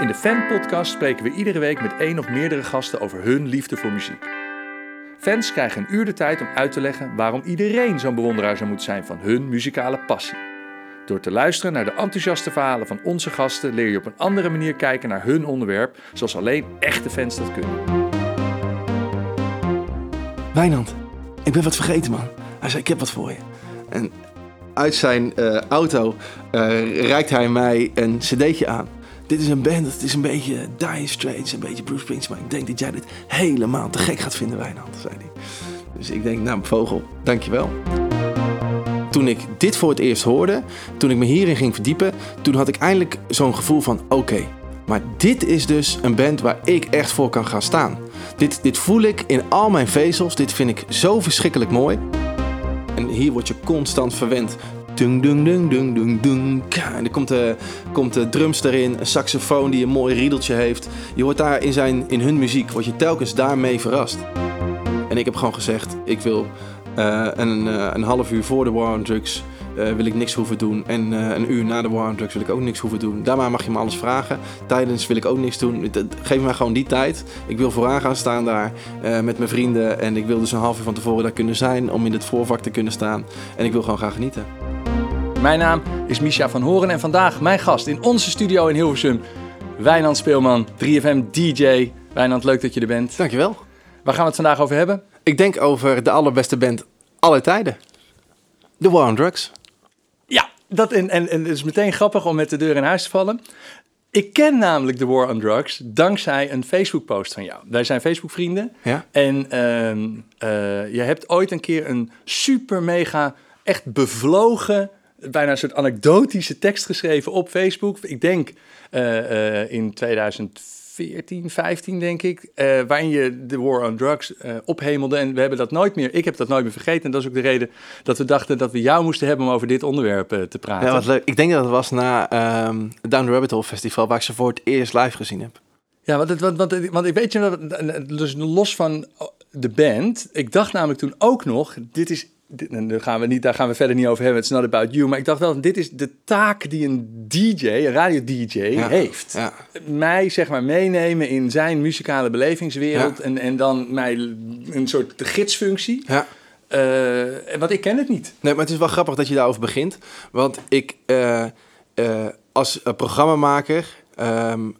In de Fan-podcast spreken we iedere week met één of meerdere gasten over hun liefde voor muziek. Fans krijgen een uur de tijd om uit te leggen waarom iedereen zo'n bewonderaar zou moeten zijn van hun muzikale passie. Door te luisteren naar de enthousiaste verhalen van onze gasten leer je op een andere manier kijken naar hun onderwerp, zoals alleen echte fans dat kunnen. Wijnand, ik ben wat vergeten, man. Hij zei, ik heb wat voor je. En uit zijn eh, auto uh, reikt hij mij een cd'tje aan. Dit is een band, het is een beetje Dire Straits, een beetje Bruce Springsteen. Maar ik denk dat jij dit helemaal te gek gaat vinden, Wijnand, zei hij. Dus ik denk, nou, Vogel, dankjewel. Toen ik dit voor het eerst hoorde, toen ik me hierin ging verdiepen, toen had ik eindelijk zo'n gevoel van, oké, maar dit is dus een band waar ik echt voor kan gaan staan. Dit, dit voel ik in al mijn vezels. Dit vind ik zo verschrikkelijk mooi. En hier word je constant verwend. Dung, dung, dung, dung, dung, dung. En er komt de, komt de drums erin, een saxofoon die een mooi riedeltje heeft. Je hoort daar in, zijn, in hun muziek, word je telkens daarmee verrast. En ik heb gewoon gezegd, ik wil uh, een, uh, een half uur voor de War on Drugs wil ik niks hoeven doen. En een uur na de war on drugs wil ik ook niks hoeven doen. Daarna mag je me alles vragen. Tijdens wil ik ook niks doen. Geef me gewoon die tijd. Ik wil vooraan gaan staan daar met mijn vrienden. En ik wil dus een half uur van tevoren daar kunnen zijn. Om in het voorvak te kunnen staan. En ik wil gewoon gaan genieten. Mijn naam is Misha van Horen. En vandaag mijn gast in onze studio in Hilversum. Wijnand Speelman, 3FM DJ. Wijnand, leuk dat je er bent. Dankjewel. Waar gaan we het vandaag over hebben? Ik denk over de allerbeste band aller tijden. The War on Drugs. Ja, dat en, en, en het is meteen grappig om met de deur in huis te vallen. Ik ken namelijk The War on Drugs dankzij een Facebook-post van jou. Wij zijn Facebook-vrienden. Ja? En uh, uh, je hebt ooit een keer een super mega, echt bevlogen, bijna een soort anekdotische tekst geschreven op Facebook. Ik denk uh, in 2014, 15 denk ik, uh, waarin je de war on drugs uh, ophemelde. En we hebben dat nooit meer, ik heb dat nooit meer vergeten. En dat is ook de reden dat we dachten dat we jou moesten hebben om over dit onderwerp uh, te praten. Ja, wat leuk. Ik denk dat het was na um, Down the Rabbit Hole Festival, waar ik ze voor het eerst live gezien heb. Ja, want, het, want, want, want ik weet je, dus los van de band, ik dacht namelijk toen ook nog, dit is daar gaan, we niet, daar gaan we verder niet over hebben. It's not about you. Maar ik dacht wel, dit is de taak die een DJ, een radio-DJ, ja, heeft. Ja. Mij, zeg maar, meenemen in zijn muzikale belevingswereld. Ja. En, en dan mij een soort gidsfunctie. Ja. Uh, want ik ken het niet. Nee, maar het is wel grappig dat je daarover begint. Want ik, uh, uh, als programmamaker... Um,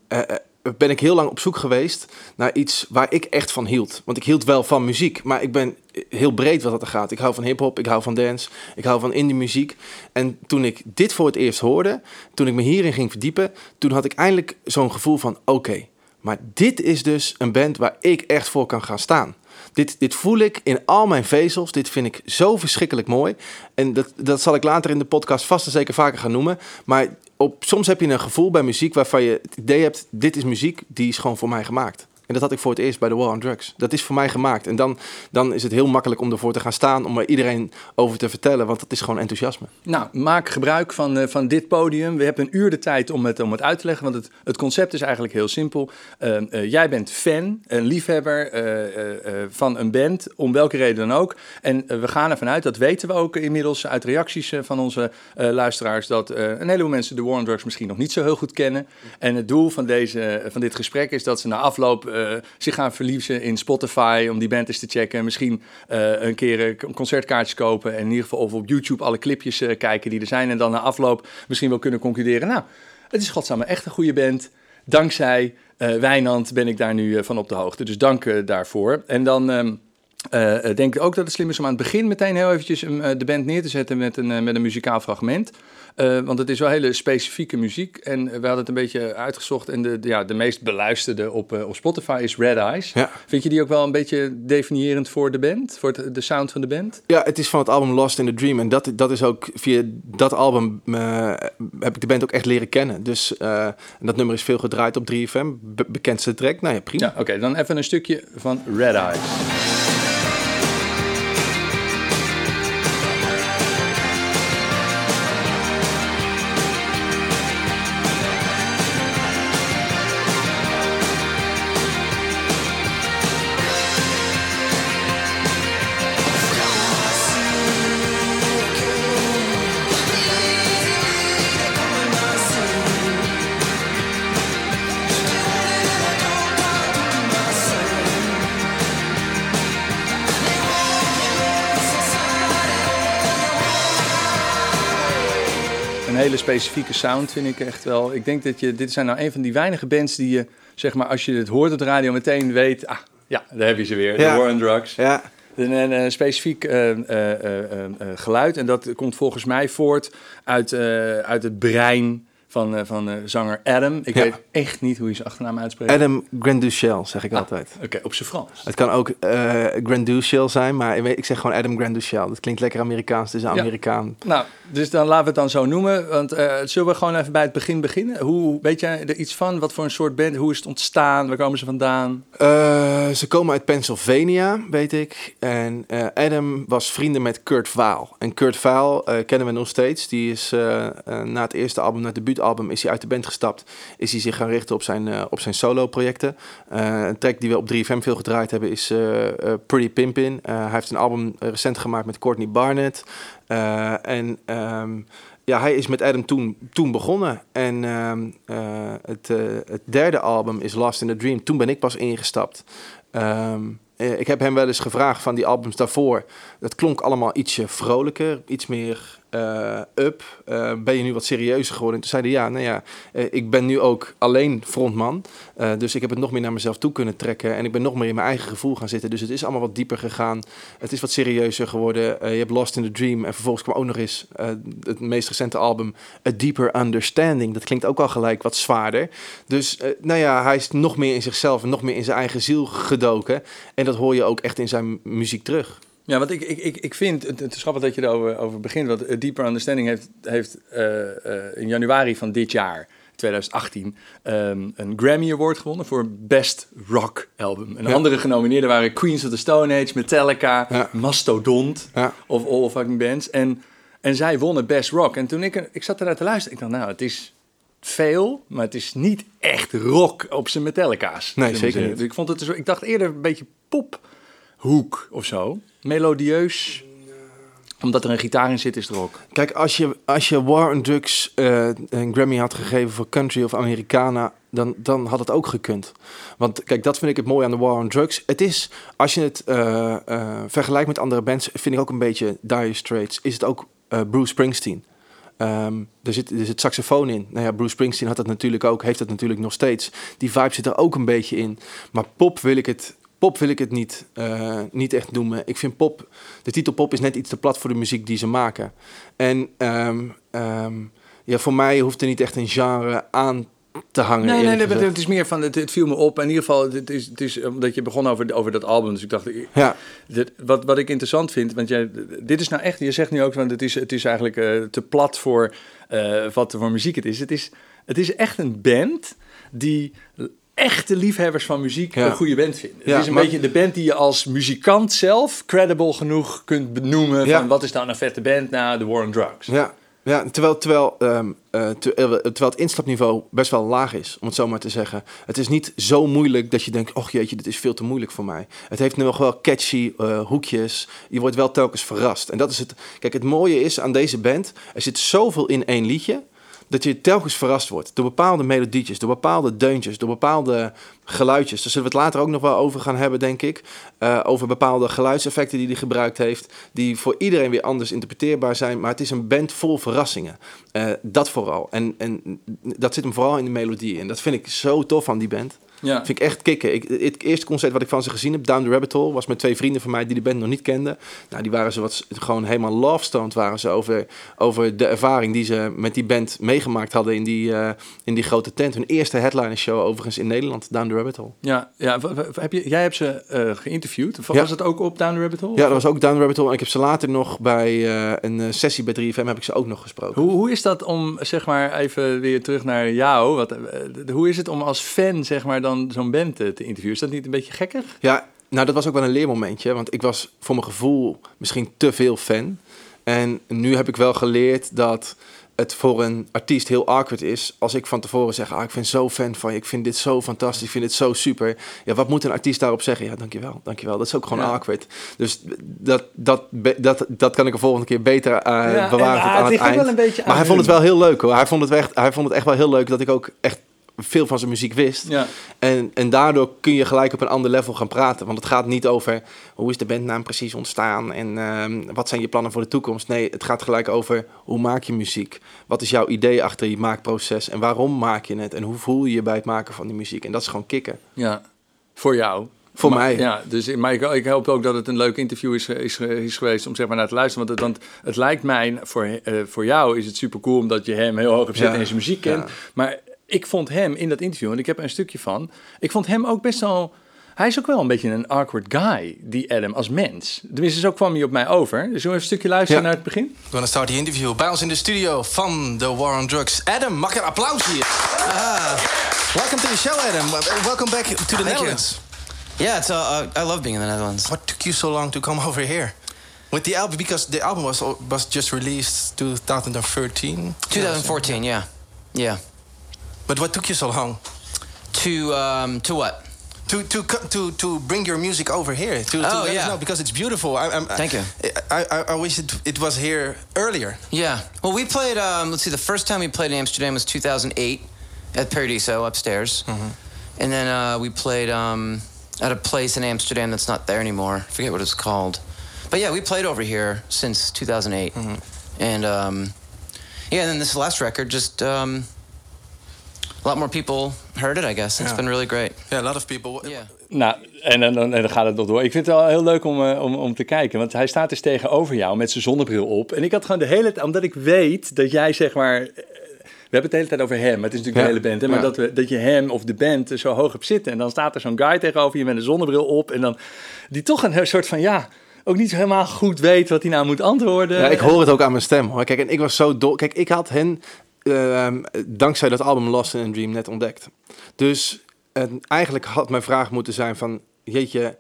ben ik heel lang op zoek geweest naar iets waar ik echt van hield. Want ik hield wel van muziek, maar ik ben heel breed wat dat er gaat. Ik hou van hip-hop, ik hou van dance, ik hou van indie muziek. En toen ik dit voor het eerst hoorde, toen ik me hierin ging verdiepen, toen had ik eindelijk zo'n gevoel van: oké, maar dit is dus een band waar ik echt voor kan gaan staan. Dit, dit voel ik in al mijn vezels. Dit vind ik zo verschrikkelijk mooi. En dat, dat zal ik later in de podcast vast en zeker vaker gaan noemen. Maar op, soms heb je een gevoel bij muziek waarvan je het idee hebt: dit is muziek die is gewoon voor mij gemaakt. En dat had ik voor het eerst bij The War on Drugs. Dat is voor mij gemaakt. En dan, dan is het heel makkelijk om ervoor te gaan staan, om er iedereen over te vertellen, want dat is gewoon enthousiasme. Nou, maak gebruik van, uh, van dit podium. We hebben een uur de tijd om het, om het uit te leggen, want het, het concept is eigenlijk heel simpel. Uh, uh, jij bent fan, een liefhebber van een band, om welke reden dan ook. En we gaan ervan uit, dat weten we ook inmiddels uit reacties van onze luisteraars, dat een heleboel mensen de War on Drugs misschien nog niet zo heel goed kennen. En het doel van, deze, van dit gesprek is dat ze na afloop zich gaan verliezen in Spotify om die band eens te checken. Misschien uh, een keer concertkaartjes kopen en in ieder geval of op YouTube alle clipjes kijken die er zijn. En dan na afloop misschien wel kunnen concluderen, nou, het is godsamme echt een goede band. Dankzij Wijnand ben ik daar nu van op de hoogte. Dus dank daarvoor. En dan... Uh, denk ik ook dat het slim is om aan het begin meteen heel eventjes um, de band neer te zetten met een, met een muzikaal fragment. Uh, want het is wel hele specifieke muziek. En we hadden het een beetje uitgezocht. En de, de ja, de meest beluisterde op, op Spotify is Red Eyes. Ja. Vind je die ook wel een beetje definiërend voor de band? Voor het, de sound van de band? Ja, het is van het album Lost in the Dream. En dat, dat is ook via dat album heb ik de band ook echt leren kennen. Dus dat nummer is veel gedraaid op 3FM. Be bekendste track. Nou ja, prima. Ja, Oké, okay, dan even een stukje van Red Eyes. Specifieke sound, vind ik echt wel. Ik denk dat je, dit zijn nou een van die weinige bands die je, zeg maar, als je het hoort op de radio, meteen weet, ah, ja, daar heb je ze weer, Ja. de War on Drugs. Ja, Een, een, een specifiek eh, eh, eh, geluid. En dat komt volgens mij voort uit, uit het brein van, eh, van eh, zanger Adam. Ik Ja. weet echt niet hoe je zijn achternaam uitspreekt. Adam Granduchel zeg ik Ah. altijd. Oké, op zijn Frans. Het kan ook eh Granduchel zijn, maar ik zeg gewoon Adam Granduchel. Dat klinkt lekker Amerikaans, het is een Ja. Amerikaan. Nou, dus dan laten we het dan zo noemen. Want zullen we gewoon even bij het begin beginnen? Hoe, weet jij er iets van? Wat voor een soort band? Hoe is het ontstaan? Waar komen ze vandaan? Ze komen uit Pennsylvania, weet ik. En Adam was vrienden met Kurt Vaal. En Kurt Vaal kennen we nog steeds. Die is na het eerste album, na het debuutalbum, is hij uit de band gestapt. Is hij zich gaan richten op zijn, eh, op zijn solo-projecten. Eh, een track die we op 3FM veel gedraaid hebben is eh, Pretty Pimpin'. Hij heeft een album recent gemaakt met Courtney Barnett. En ehm, ja, hij is met Adam toen, toen begonnen. En ehm, eh, het, het derde album is Lost in a Dream. Toen ben ik pas ingestapt. Ehm, eh, ik heb hem wel eens gevraagd van die albums daarvoor. Dat klonk allemaal ietsje vrolijker, iets meer eh, up. Eh, ben je nu wat serieuzer geworden? En toen zei hij, ja, nou ja, eh, ik ben nu ook alleen frontman. Dus ik heb het nog meer naar mezelf toe kunnen trekken. En ik ben nog meer in mijn eigen gevoel gaan zitten. Dus het is allemaal wat dieper gegaan. Het is wat serieuzer geworden. Je hebt Lost in the Dream. En vervolgens kwam ook nog eens het meest recente album, A Deeper Understanding. Dat klinkt ook al gelijk wat zwaarder. Dus nou ja, hij is nog meer in zichzelf en nog meer in zijn eigen ziel gedoken. En dat hoor je ook echt in zijn muziek terug. Ja, want ik, ik, ik, ik vind het, het is grappig dat je erover over begint. Want Deeper Understanding heeft, heeft eh, eh, in januari van dit jaar, 2018, ehm, een Grammy Award gewonnen voor Best Rock Album. En Ja. andere genomineerden waren Queens of the Stone Age, Metallica, Ja. Mastodont Ja. of All Fucking Bands. En, en zij wonnen Best Rock. En toen ik, ik zat eruit te luisteren, ik dacht, nou, het is veel, maar het is niet echt rock op zijn Metallica's. Nee, we zeker niet. Dus ik, vond het, dus- ik dacht eerder een beetje pophoek of zo. Melodieus. Omdat er een gitaar in zit, is het rock. Kijk, als je, als je War on Drugs eh, een Grammy had gegeven voor Country of Americana, dan, dan had het ook gekund. Want kijk, dat vind ik het mooie aan de War on Drugs. Het is, als je het eh, eh, vergelijkt met andere bands, vind ik ook een beetje Dire Straits, is het ook Bruce Springsteen. Ehm, er, zit, er zit saxofoon in. Nou ja, Bruce Springsteen had dat natuurlijk ook, heeft dat natuurlijk nog steeds. Die vibe zit er ook een beetje in. Maar pop wil ik het, pop wil ik het niet, eh, niet echt noemen. Ik vind pop, de titel pop is net iets te plat voor de muziek die ze maken. En ehm, ehm, ja, voor mij hoeft er niet echt een genre aan te hangen. Nee, nee, nee, het is meer van, het, het viel me op. In ieder geval, het is, het is omdat je begon over, over dat album. Dus ik dacht, Ja, dit, wat, wat ik interessant vind, want jij, dit is nou echt, je zegt nu ook, van het is, het is eigenlijk eh, te plat voor eh, wat voor muziek het is. Het is. Het is echt een band die echte liefhebbers van muziek Ja. een goede band vinden. Ja, het is een maar- beetje de band die je als muzikant zelf credible genoeg kunt benoemen. Ja. Van wat is nou een vette band? Nou, The War on Drugs. ja. Ja, terwijl, terwijl, ehm, eh, eh, terwijl het instapniveau best wel laag is, om het zo maar te zeggen. Het is niet zo moeilijk dat je denkt, och jeetje, dit is veel te moeilijk voor mij. Het heeft nog wel catchy eh, hoekjes. Je wordt wel telkens verrast. En dat is het. Kijk, het mooie is aan deze band, er zit zoveel in één liedje. Dat je telkens verrast wordt door bepaalde melodietjes, door bepaalde deuntjes, door bepaalde geluidjes. Daar zullen we het later ook nog wel over gaan hebben, denk ik. Eh, over bepaalde geluidseffecten die hij gebruikt heeft. Die voor iedereen weer anders interpreteerbaar zijn. Maar het is een band vol verrassingen. Eh, dat vooral. En, en dat zit hem vooral in de melodie. En dat vind ik zo tof aan die band. Ja. Vind ik echt kicken. Ik, het eerste concert wat ik van ze gezien heb, Down the Rabbit Hole, was met twee vrienden van mij die de band nog niet kenden. Nou, die waren ze wat gewoon helemaal love waren ze over, over de ervaring die ze met die band meegemaakt hadden in die, eh, in die grote tent. Hun eerste headliner show overigens in Nederland, Down the Rabbit Hole. Ja, ja heb je, jij hebt ze eh, geïnterviewd. Was Ja. het ook op Down the Rabbit Hole? Ja, dat was ook Down the Rabbit Hole. En ik heb ze later nog bij eh, een sessie bij 3FM heb ik ze ook nog gesproken. Hoe, hoe is dat om, zeg maar, even weer terug naar jou. Wat, hoe is het om als fan, zeg maar, dan zo'n band eh, te interviewen? Is dat niet een beetje gekkig? Ja, nou dat was ook wel een leermomentje. Want ik was voor mijn gevoel misschien te veel fan. En nu heb ik wel geleerd dat het voor een artiest heel awkward is als ik van tevoren zeg, ah, ik ben zo fan van je, ik vind dit zo fantastisch, ik vind dit zo super. Ja, wat moet een artiest daarop zeggen? Ja, dankjewel, dankjewel. Dat is ook gewoon Ja. awkward. Dus dat, dat, dat, dat kan ik de volgende keer beter eh, Ja, bewaren en, tot aan het het eind. wel een beetje Maar hij vond het wel heel leuk hoor. Hij vond het, echt, hij vond het echt wel heel leuk dat ik ook echt veel van zijn muziek wist. Ja. En, en daardoor kun je gelijk op een ander level gaan praten. Want het gaat niet over hoe is de bandnaam precies ontstaan en ehm, wat zijn je plannen voor de toekomst. Nee, het gaat gelijk over hoe maak je muziek? Wat is jouw idee achter je maakproces en waarom maak je het? En hoe voel je je bij het maken van die muziek? En dat is gewoon kicken. Ja, voor jou. Voor Maar- mij. Ja, dus, maar ik, ik hoop ook dat het een leuk interview is, is, is geweest om zeg maar naar te luisteren. Want het, want het lijkt mij, voor, eh, voor jou is het super cool omdat je hem heel hoog hebt zitten Ja, en zijn muziek kent. ja. Maar ik vond hem in dat interview, en ik heb er een stukje van, ik vond hem ook best wel... Hij is ook wel een beetje een awkward guy, die Adam, als mens. Tenminste, zo kwam hij op mij over. Dus zullen we even een stukje luisteren Ja. naar het begin? We're gonna start the interview. Bij ons in de studio van The War on Drugs. Adam, mag ik een applaus hier? Ah, welcome to the show, Adam. Welcome back to the you. Netherlands. Yeah, it's uh, uh, I love being in the Netherlands. What took you so long to come over here? With the album, because the album was was just released 2013. 2014, yeah, yeah. But what took you so long To um, to what? to to to to bring your music over here? To, to Oh, yeah. because it's beautiful. I, I'm, Thank you. I, I, I wish it, it was here earlier. Yeah. Well, we played. Um, let's see. The first time we played in Amsterdam was 2008 at Paradiso upstairs, and then uh, we played um, at a place in Amsterdam that's not there anymore. I forget what it's called. But yeah, we played over here since 2008, and um, yeah. And then this last record just. Um, a lot more people heard it, I guess. It's Yeah. been really great. Yeah, a lot of people. Yeah. Nou, en, dan- dan, en dan gaat het nog door. Ik vind het wel heel leuk om, eh, om, om te kijken. Want hij staat dus tegenover jou met zijn zonnebril op. En ik had gewoon de hele tijd... Omdat ik weet dat jij zeg maar... eh, We hebben het de hele tijd over hem. Maar het is natuurlijk Ja. de hele band. Hè? Maar Ja. dat, we, dat je hem of de band zo hoog hebt zitten. En dan staat er zo'n guy tegenover je met een zonnebril op. En dan... Die toch een soort van... Ja, ook niet helemaal goed weet wat hij nou moet antwoorden. Ja, ik hoor het ook aan mijn stem hoor. Kijk, en ik was zo dol. Kijk, ik had hen ehm, dankzij dat album Lost in a Dream net ontdekt. Dus en eigenlijk had mijn vraag moeten zijn van, jeetje,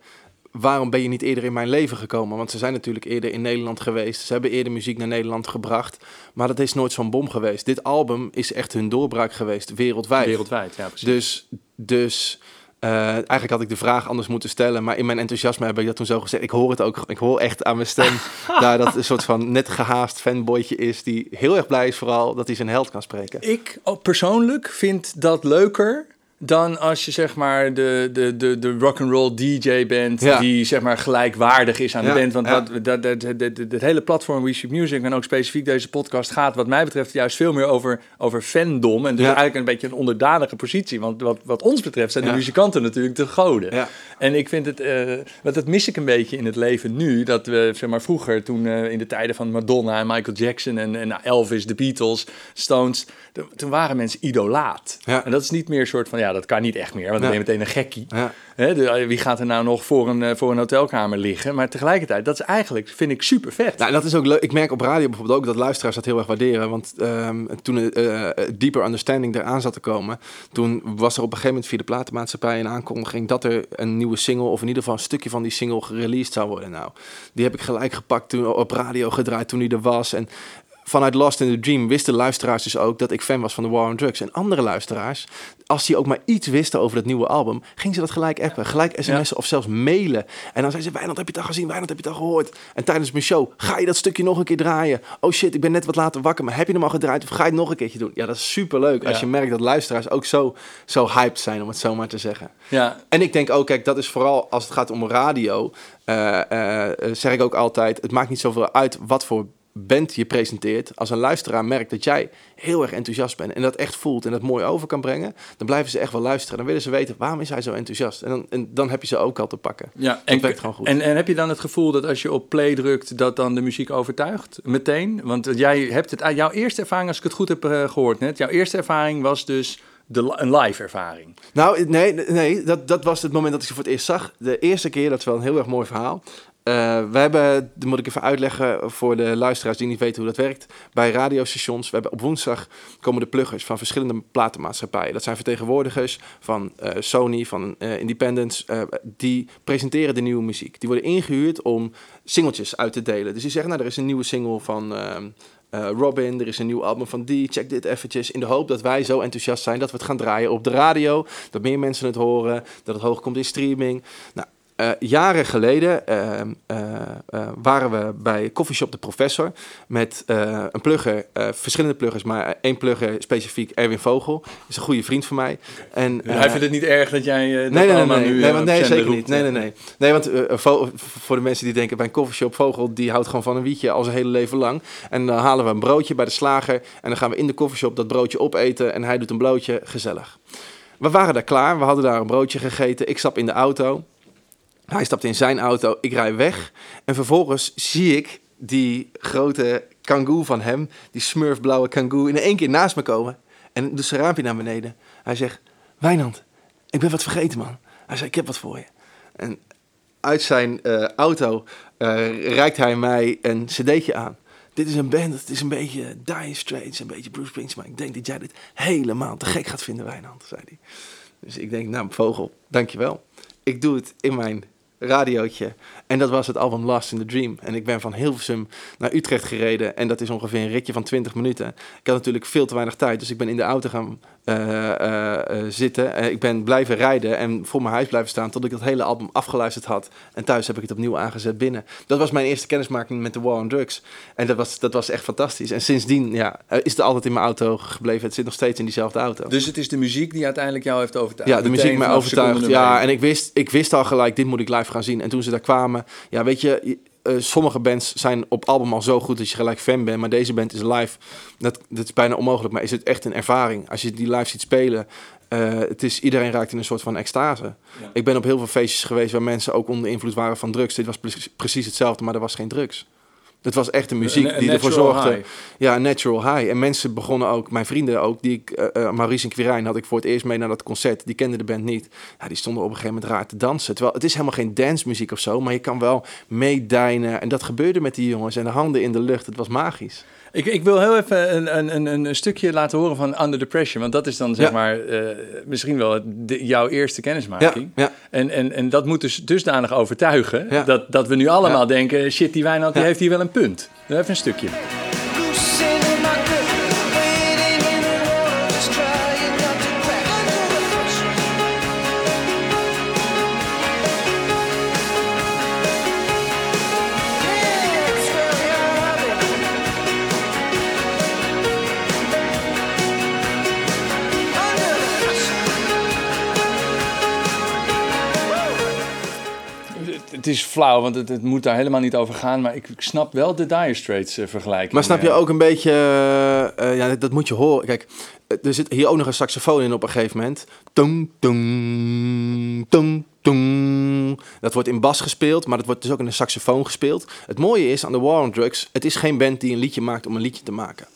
waarom ben je niet eerder in mijn leven gekomen? Want ze zijn natuurlijk eerder in Nederland geweest. Ze hebben eerder muziek naar Nederland gebracht. Maar dat is nooit zo'n bom geweest. Dit album is echt hun doorbraak geweest, wereldwijd. Wereldwijd, ja precies. Dus, dus eh, eigenlijk had ik de vraag anders moeten stellen. Maar in mijn enthousiasme heb ik dat toen zo gezegd. Ik hoor het ook. Ik hoor echt aan mijn stem. daar dat een soort van net gehaast fanboytje is. Die heel erg blij is vooral dat hij zijn held kan spreken. Ik persoonlijk vind dat leuker dan als je zeg maar de, de, de, de rock'n'roll DJ bent Ja. die zeg maar gelijkwaardig is aan Ja, de band. Want ja. dat, dat, dat, dat, hele platform We Shoot Music en ook specifiek deze podcast gaat wat mij betreft juist veel meer over, over fandom. En dus eigenlijk een beetje een onderdanige positie. Want wat, wat ons betreft zijn de muzikanten natuurlijk de goden. Ja. En ik vind het, eh want dat mis ik een beetje in het leven nu. Dat we, zeg maar, vroeger, toen eh, in de tijden van Madonna en Michael Jackson en, en Elvis, de Beatles, Stones, toen- toen waren mensen idolaat. En dat is niet meer een soort van, ja, dat kan niet echt meer, want dan ben je meteen een gekkie. Hè, de- wie gaat er nou nog voor een, eh, voor een hotelkamer liggen? Maar tegelijkertijd, dat is eigenlijk, vind ik super vet. Nou, dat is ook leuk. Ik merk op radio bijvoorbeeld ook dat luisteraars dat heel erg waarderen. Want ehm, toen eh eh, Deeper Understanding eraan zat te komen, toen was er op een gegeven moment via de platenmaatschappij een aankondiging dat er een nieuwe single, of in ieder geval een stukje van die single gereleased zou worden. Nou, die heb ik gelijk gepakt toen op radio gedraaid toen die er was. En vanuit Lost in the Dream wisten luisteraars dus ook dat ik fan was van The War on Drugs. En andere luisteraars, als die ook maar iets wisten over dat nieuwe album, gingen ze dat gelijk appen, gelijk sms'en of zelfs mailen. En dan zeiden ze, Wijnand, heb je het al gezien? Wijnand, heb je het al gehoord? En tijdens mijn show, ga je dat stukje nog een keer draaien? Oh shit, ik ben net wat later wakker, maar heb je hem al gedraaid? Of ga je het nog een keertje doen? Ja, dat is superleuk als Ja. je merkt dat luisteraars ook zo, zo hyped zijn, om het zo maar te zeggen. Ja, En ik denk ook, kijk, dat is vooral als het gaat om radio, eh, eh, zeg ik ook altijd, het maakt niet zoveel uit wat voor band je presenteert. Als een luisteraar merkt dat jij heel erg enthousiast bent en dat echt voelt en dat mooi over kan brengen, dan blijven ze echt wel luisteren. Dan willen ze weten, waarom is hij zo enthousiast? En dan, en dan heb je ze ook al te pakken. ja. Dat werkt gewoon goed. En, en heb je dan het gevoel dat als je op play drukt, dat dan de muziek overtuigt? Meteen? Want jij hebt het, ah, jouw eerste ervaring, als ik het goed heb eh, gehoord net, jouw eerste ervaring was dus de, een live ervaring. Nou, nee, nee dat, dat was het moment dat ik ze voor het eerst zag. De eerste keer, dat is wel een heel erg mooi verhaal. Eh, we hebben, dat moet ik even uitleggen voor de luisteraars die niet weten hoe dat werkt. Bij radiostations, we hebben op woensdag komen de pluggers van verschillende platenmaatschappijen. Dat zijn vertegenwoordigers van eh, Sony, van eh Independence. die presenteren de nieuwe muziek. Die worden ingehuurd om singeltjes uit te delen. Dus die zeggen, nou, er is een nieuwe single van... Robin, er is een nieuw album van die, check dit eventjes. In de hoop dat wij zo enthousiast zijn dat we het gaan draaien op de radio. Dat meer mensen het horen, dat het hoog komt in streaming. Nou, eh, jaren geleden eh, eh, eh, waren we bij Coffeeshop de Professor met een plugger, verschillende pluggers, maar één plugger specifiek, Erwin Vogel, is een goede vriend van mij. En, Hij eh, vindt het niet erg dat jij Nee, nee, nee, nee, nu nee, want nee zeker roept. niet. Nee, nee, nee. Nee, want Vo- voor de mensen die denken bij een coffeeshop, Vogel, die houdt gewoon van een wietje al zijn hele leven lang. En dan halen we een broodje bij de slager en dan gaan we in de coffeeshop dat broodje opeten en hij doet een blootje, gezellig. We waren daar klaar, we hadden daar een broodje gegeten, ik stap in de auto. Hij stapt in zijn auto, ik rij weg. En vervolgens zie ik die grote kangoo van hem, die smurfblauwe kangoo, in één keer naast me komen. En doet zijn raampje naar beneden. Hij zegt, Wijnand, ik ben wat vergeten, man. Hij zei, ik heb wat voor je. En uit zijn eh, auto eh, reikt hij mij een cd'tje aan. Dit is een band, het is een beetje Dire Straits, een beetje Bruce Springsteen. Maar ik denk dat jij dit helemaal te gek gaat vinden, Wijnand, zei hij. Dus ik denk, nou, Vogel, dankjewel. Ik doe het in mijn radiootje. En dat was het album Lost in the Dream. En ik ben van Hilversum naar Utrecht gereden. En dat is ongeveer een ritje van 20 minuten. Ik had natuurlijk veel te weinig tijd. Dus ik ben in de auto gaan zitten. Eh, ik ben blijven rijden en voor mijn huis blijven staan... tot ik dat hele album afgeluisterd had. En thuis heb ik het opnieuw aangezet binnen. Dat was mijn eerste kennismaking met de War on Drugs. En dat was, dat was echt fantastisch. En sindsdien ja, eh, is het altijd in mijn auto gebleven. Het zit nog steeds in diezelfde auto. Dus het is de muziek die uiteindelijk jou heeft overtuigd. Ja, de muziek mij overtuigd. Ja, en ik wist, ik wist al gelijk, dit moet ik live gaan zien. En toen ze daar kwamen, ja, weet je, eh, sommige bands zijn op album al zo goed dat je gelijk fan bent. Maar deze band is live, dat, dat is bijna onmogelijk. Maar is het echt een ervaring? Als je die live ziet spelen, eh, het is, iedereen raakt in een soort van extase. Ja. Ik ben op heel veel feestjes geweest waar mensen ook onder invloed waren van drugs. Dit was pre- precies hetzelfde, maar er was geen drugs. Het was echt de muziek Een- een die ervoor zorgde. high. Ja, natural high. En mensen begonnen ook, mijn vrienden ook, die ik, eh, Maurice en Quirijn had ik voor het eerst mee naar dat concert. Die kenden de band niet. Die stonden op een gegeven moment raar te dansen. Terwijl het is helemaal geen dancemuziek of zo, maar je kan wel meedijnen. En dat gebeurde met die jongens en de handen in de lucht. Het was magisch. Ik, ik wil heel even een, een, een, een stukje laten horen van Under the Pressure. Want dat is dan zeg Ja. maar eh, misschien wel de- jouw eerste kennismaking. ja. En, en, en dat moet dus dusdanig overtuigen dat, dat we nu allemaal denken... shit, die Wijnand die heeft hier wel een punt. Even een stukje. Het, is flauw, want het, het moet daar helemaal niet over gaan. Maar ik, ik snap wel de Dire Straits eh, vergelijking. Maar snap je ook een beetje, eh, eh, ja, dat moet je horen. Kijk, er zit hier ook nog een saxofoon in op een gegeven moment. Tung, tung, tung, tung. Dat wordt in bas gespeeld, maar dat wordt dus ook in een saxofoon gespeeld. Het mooie is aan de War on Drugs, het is geen band die een liedje maakt om een liedje te maken.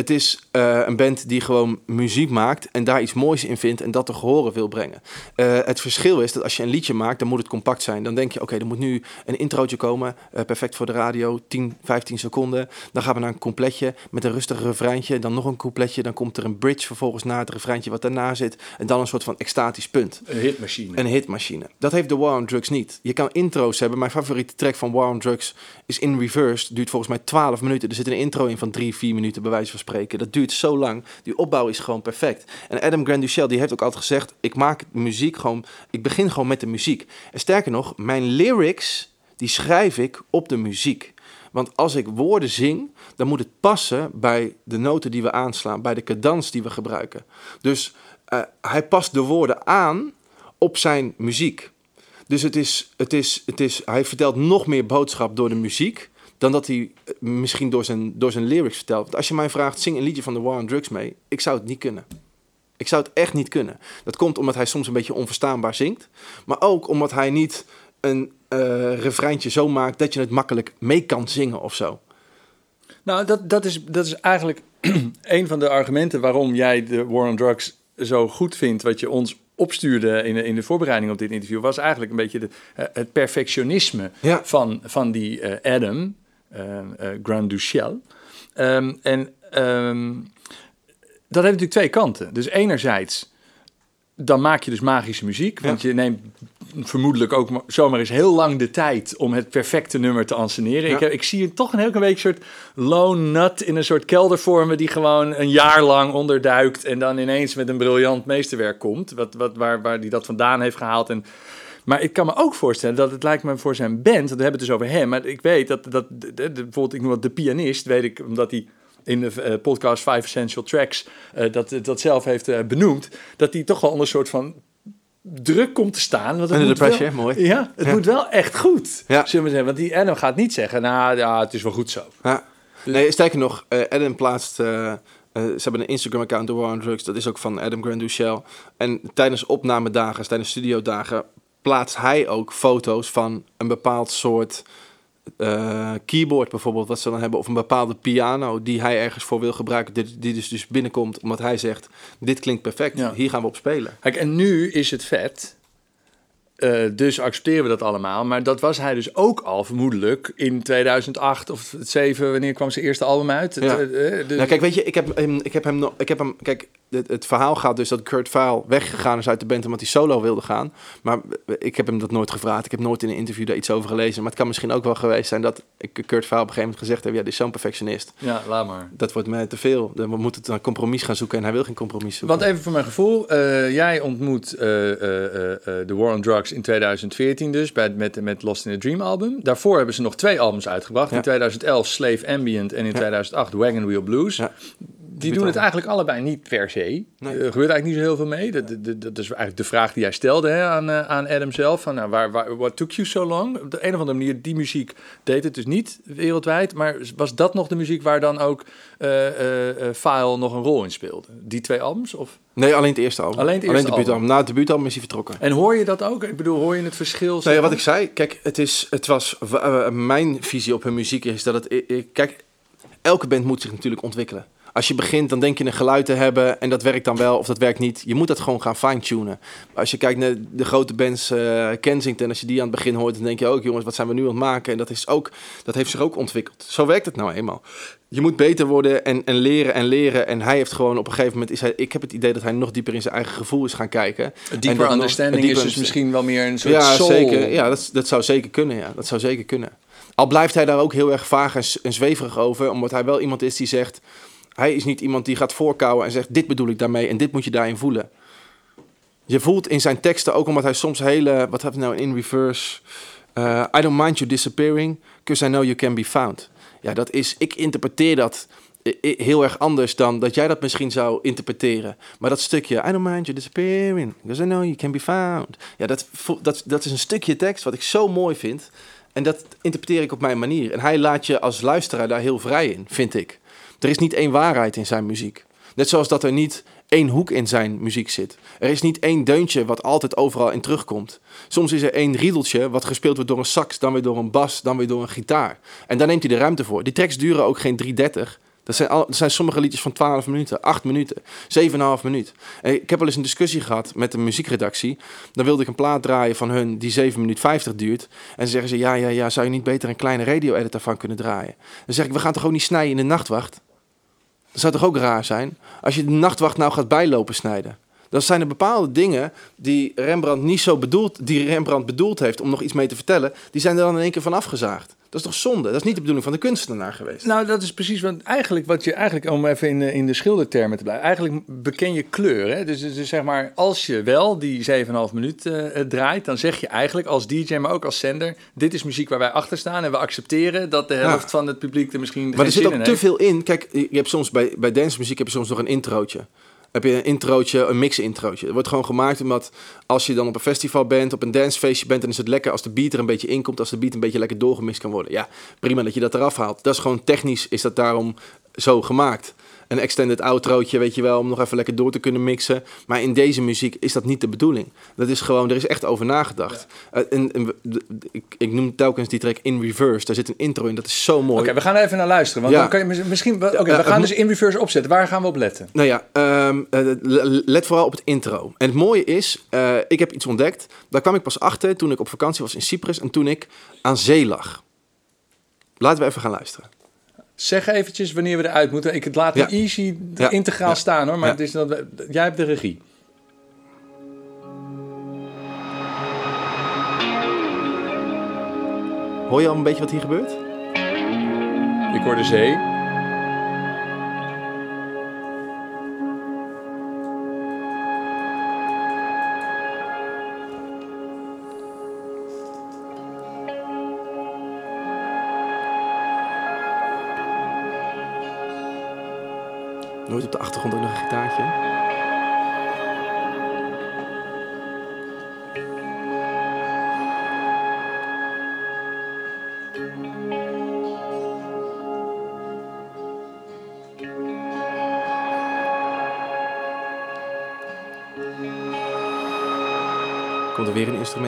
Het is eh, een band die gewoon muziek maakt en daar iets moois in vindt en dat te gehoren wil brengen. Eh, het verschil is dat als je een liedje maakt, dan moet het compact zijn. Dan denk je, oké, er moet nu een introotje komen, eh, perfect voor de radio, 10, 15 seconden. Dan gaan we naar een completje met een rustig refreintje, dan nog een coupletje, dan komt er een bridge vervolgens na het refreintje wat daarna zit en dan een soort van extatisch punt. Een hitmachine. Een hitmachine. Dat heeft de War on Drugs niet. Je kan intro's hebben. Mijn favoriete track van War on Drugs is In Reverse. Duurt volgens mij 12 minuten. Er zit een intro in van 3, 4 minuten bij wijze van spreken. Dat duurt zo lang. Die opbouw is gewoon perfect. En Adam Grant Duchel die heeft ook altijd gezegd... ik maak muziek gewoon... ik begin gewoon met de muziek. En sterker nog, mijn lyrics... die schrijf ik op de muziek. Want als ik woorden zing, dan moet het passen bij de noten die we aanslaan, bij de cadans die we gebruiken. Dus eh, hij past de woorden aan op zijn muziek. Dus het is, het is, het is, hij vertelt nog meer boodschap door de muziek dan dat hij eh, misschien door zijn, door zijn lyrics vertelt. Want als je mij vraagt, zing een liedje van The War on Drugs mee, ik zou het niet kunnen. Ik zou het echt niet kunnen. Dat komt omdat hij soms een beetje onverstaanbaar zingt. Maar ook omdat hij niet een eh refreintje zo maakt dat je het makkelijk mee kan zingen of zo. Nou, dat, dat, is, dat is eigenlijk een van de argumenten waarom jij de War on Drugs zo goed vindt. Wat je ons opstuurde in de, in de voorbereiding op dit interview, was eigenlijk een beetje de, eh, het perfectionisme Ja. van, van die Adam, Grand Duchel. Ehm, en ehm, dat heeft natuurlijk twee kanten. Dus enerzijds, dan maak je dus magische muziek. Want je neemt vermoedelijk ook maar- zomaar eens heel lang de tijd om het perfecte nummer te anseneren. Ja. Ik, heb, ik zie toch een heel klein beetje een soort lone nut in een soort kelder vormen die gewoon een jaar lang onderduikt en dan ineens met een briljant meesterwerk komt. Wat, wat, waar, waar die dat vandaan heeft gehaald en Maar ik kan me ook voorstellen dat het lijkt me voor zijn band, want we hebben het dus over hem, maar ik weet dat, dat de, de- de- bijvoorbeeld, ik noem wat de pianist, weet ik, omdat hij in de eh, podcast Five Essential Tracks eh, dat, dat zelf heeft eh, benoemd, dat hij toch wel een soort van druk komt te staan. Want het Under moet the pressure, wel- mooi. Ja, het Ja. moet wel echt goed, Ja. zullen we zeggen. Want die Adam gaat niet zeggen, nou ja, het is wel goed zo. Ja. Nee, sterker nog, Adam plaatst... eh, ze hebben een Instagram-account, The War on Drugs. Dat is ook van Adam Grand Duchel. En tijdens opnamedagen, tijdens studiodagen... plaatst hij ook foto's van een bepaald soort eh, keyboard bijvoorbeeld... wat ze dan hebben, of een bepaalde piano... die hij ergens voor wil gebruiken. Die, die dus, dus binnenkomt omdat hij zegt... dit klinkt perfect, Ja. hier gaan we op spelen. Kijk, en nu is het vet. Eh, dus accepteren we dat allemaal. Maar dat was hij dus ook al vermoedelijk in 2008 of 2007. Wanneer kwam zijn eerste album uit? Ja. eh, Nou, kijk, weet je, ik heb hem, ik heb hem, nog- ik heb hem, kijk, het, het verhaal gaat dus dat Kurt Vile weggegaan is uit de band omdat hij solo wilde gaan. Maar ik heb hem dat nooit gevraagd. Ik heb nooit in een interview daar iets over gelezen. Maar het kan misschien ook wel geweest zijn dat ik Kurt Vile op een gegeven moment gezegd heb, ja, dit is zo'n perfectionist. Ja, laat maar. Dat wordt mij te veel. We moeten een compromis gaan zoeken en hij wil geen compromis zoeken. Want even voor mijn gevoel, eh, jij ontmoet eh, eh, eh, The War on Drugs in 2014 dus, bij, met, met Lost in a Dream album. Daarvoor hebben ze nog twee albums uitgebracht. Ja. In 2011 Slave Ambient en in 2008 Wagon Wheel Blues. Ja. Die doen het eigenlijk allebei niet per se. Nee. Er gebeurt eigenlijk niet zo heel veel mee. Dat, dat, dat is eigenlijk de vraag die jij stelde hè, aan, eh, aan Adam zelf. Van, nou, waar, waar, what took you so long? Op de een of andere manier, die muziek deed het dus niet wereldwijd. Maar was dat nog de muziek waar dan ook eh eh, eh, File nog een rol in speelde? Die twee albums? Of? Nee, alleen het eerste album. Alleen het eerste debuutalbum. Na het debuutalbum is hij vertrokken. En hoor je dat ook? Ik bedoel, hoor je het verschil? Nou ja, wat ik zei, kijk, het, is, het was, eh, mijn visie op hun muziek is dat het, kijk, elke band moet zich natuurlijk ontwikkelen. Als je begint, dan denk je een geluid te hebben en dat werkt dan wel of dat werkt niet. Je moet dat gewoon gaan fine-tunen. Als je kijkt naar de grote bands eh, Kensington, als je die aan het begin hoort, dan denk je ook, jongens, wat zijn we nu aan het maken? En dat, is ook, dat heeft zich ook ontwikkeld. Zo werkt het nou eenmaal. Je moet beter worden en, en leren en leren. En hij heeft gewoon op een gegeven moment, is hij, ik heb het idee dat hij nog dieper in zijn eigen gevoel is gaan kijken. Een En dieper nog- understanding een dieper is dus misschien wel meer een soort ja, soul. zeker. Ja, dat, dat zou zeker kunnen. Ja. Dat zou zeker kunnen. Al blijft hij daar ook heel erg vaag en zweverig over, omdat hij wel iemand is die zegt. Hij is niet iemand die gaat voorkouwen en zegt: Dit bedoel ik daarmee en dit moet je daarin voelen. Je voelt in zijn teksten ook omdat hij soms hele. Wat je nou in reverse? eh, I don't mind you disappearing, because I know you can be found. Ja, dat is. Ik interpreteer dat i- i- heel erg anders dan dat jij dat misschien zou interpreteren. Maar dat stukje, I don't mind you disappearing, because I know you can be found. Ja, dat, dat, dat is een stukje tekst wat ik zo mooi vind. En dat interpreteer ik op mijn manier. En hij laat je als luisteraar daar heel vrij in, vind ik. Er is niet één waarheid in zijn muziek. Net zoals dat er niet één hoek in zijn muziek zit. Er is niet één deuntje wat altijd overal in terugkomt. Soms is er één riedeltje wat gespeeld wordt door een sax, dan weer door een bas, dan weer door een gitaar. En daar neemt hij de ruimte voor. Die tracks duren ook geen 3.30. Dat zijn, al, zijn sommige liedjes van 12 minuten, 8 minuten, 7,5 minuut. Ik heb wel eens een discussie gehad met de muziekredactie. Dan wilde ik een plaat draaien van hun die 7 minuten 50 duurt. En dan zeggen ze, ja, ja, ja, zou je niet beter een kleine radio-editor van kunnen draaien? Dan zeg ik, we gaan toch ook niet snijden in de nachtwacht? Dat zou toch ook raar zijn? Als je de nachtwacht nou gaat bijlopen snijden. Dan zijn er bepaalde dingen die Rembrandt niet zo bedoeld, die Rembrandt bedoeld heeft om nog iets mee te vertellen, die zijn er dan in één keer van afgezaagd. Dat is toch zonde? Dat is niet de bedoeling van de kunstenaar geweest. Nou, dat is precies wat eigenlijk wat je eigenlijk om even in de, in de schildertermen te blijven. Eigenlijk beken je kleur. Hè? Dus, dus, dus zeg maar, als je wel die 7,5 minuut eh, eh, draait, dan zeg je eigenlijk als DJ, maar ook als zender: dit is muziek waar wij achter staan en we accepteren dat de helft Ja. van het publiek er misschien. Maar er zit ook te veel in. Kijk, je hebt soms bij, bij dancemuziek heb je soms nog een introotje. Heb je een introotje, een mix-introotje. Het wordt gewoon gemaakt omdat als je dan op een festival bent, op een dancefeestje bent, dan is het lekker als de beat er een beetje in komt, als de beat een beetje lekker doorgemixt kan worden. Ja, prima dat je dat eraf haalt. Dat is gewoon technisch, is dat daarom zo gemaakt. Een extended outrootje, weet je wel, om nog even lekker door te kunnen mixen. Maar in deze muziek is dat niet de bedoeling. Dat is gewoon, er is echt over nagedacht. Eh, en, ik, ik noem telkens die track In Reverse. Daar zit een intro in, dat is zo mooi. Oké, we gaan er even naar luisteren. Want Ja. dan kan je mis- misschien. Oké, Ja, we het gaan dus in reverse opzetten. Waar gaan we op letten? Nou ja, ehm, eh, le- let vooral op het intro. En het mooie is, eh, ik heb iets ontdekt. Daar kwam ik pas achter toen ik op vakantie was in Cyprus en toen ik aan zee lag. Laten we even gaan luisteren. Zeg eventjes wanneer we eruit moeten. Ik het laat Ja. easy Ja. integraal Ja. staan hoor. Maar het is dat, jij hebt de regie. Hoor je al een beetje wat hier gebeurt? Ik hoor de zee.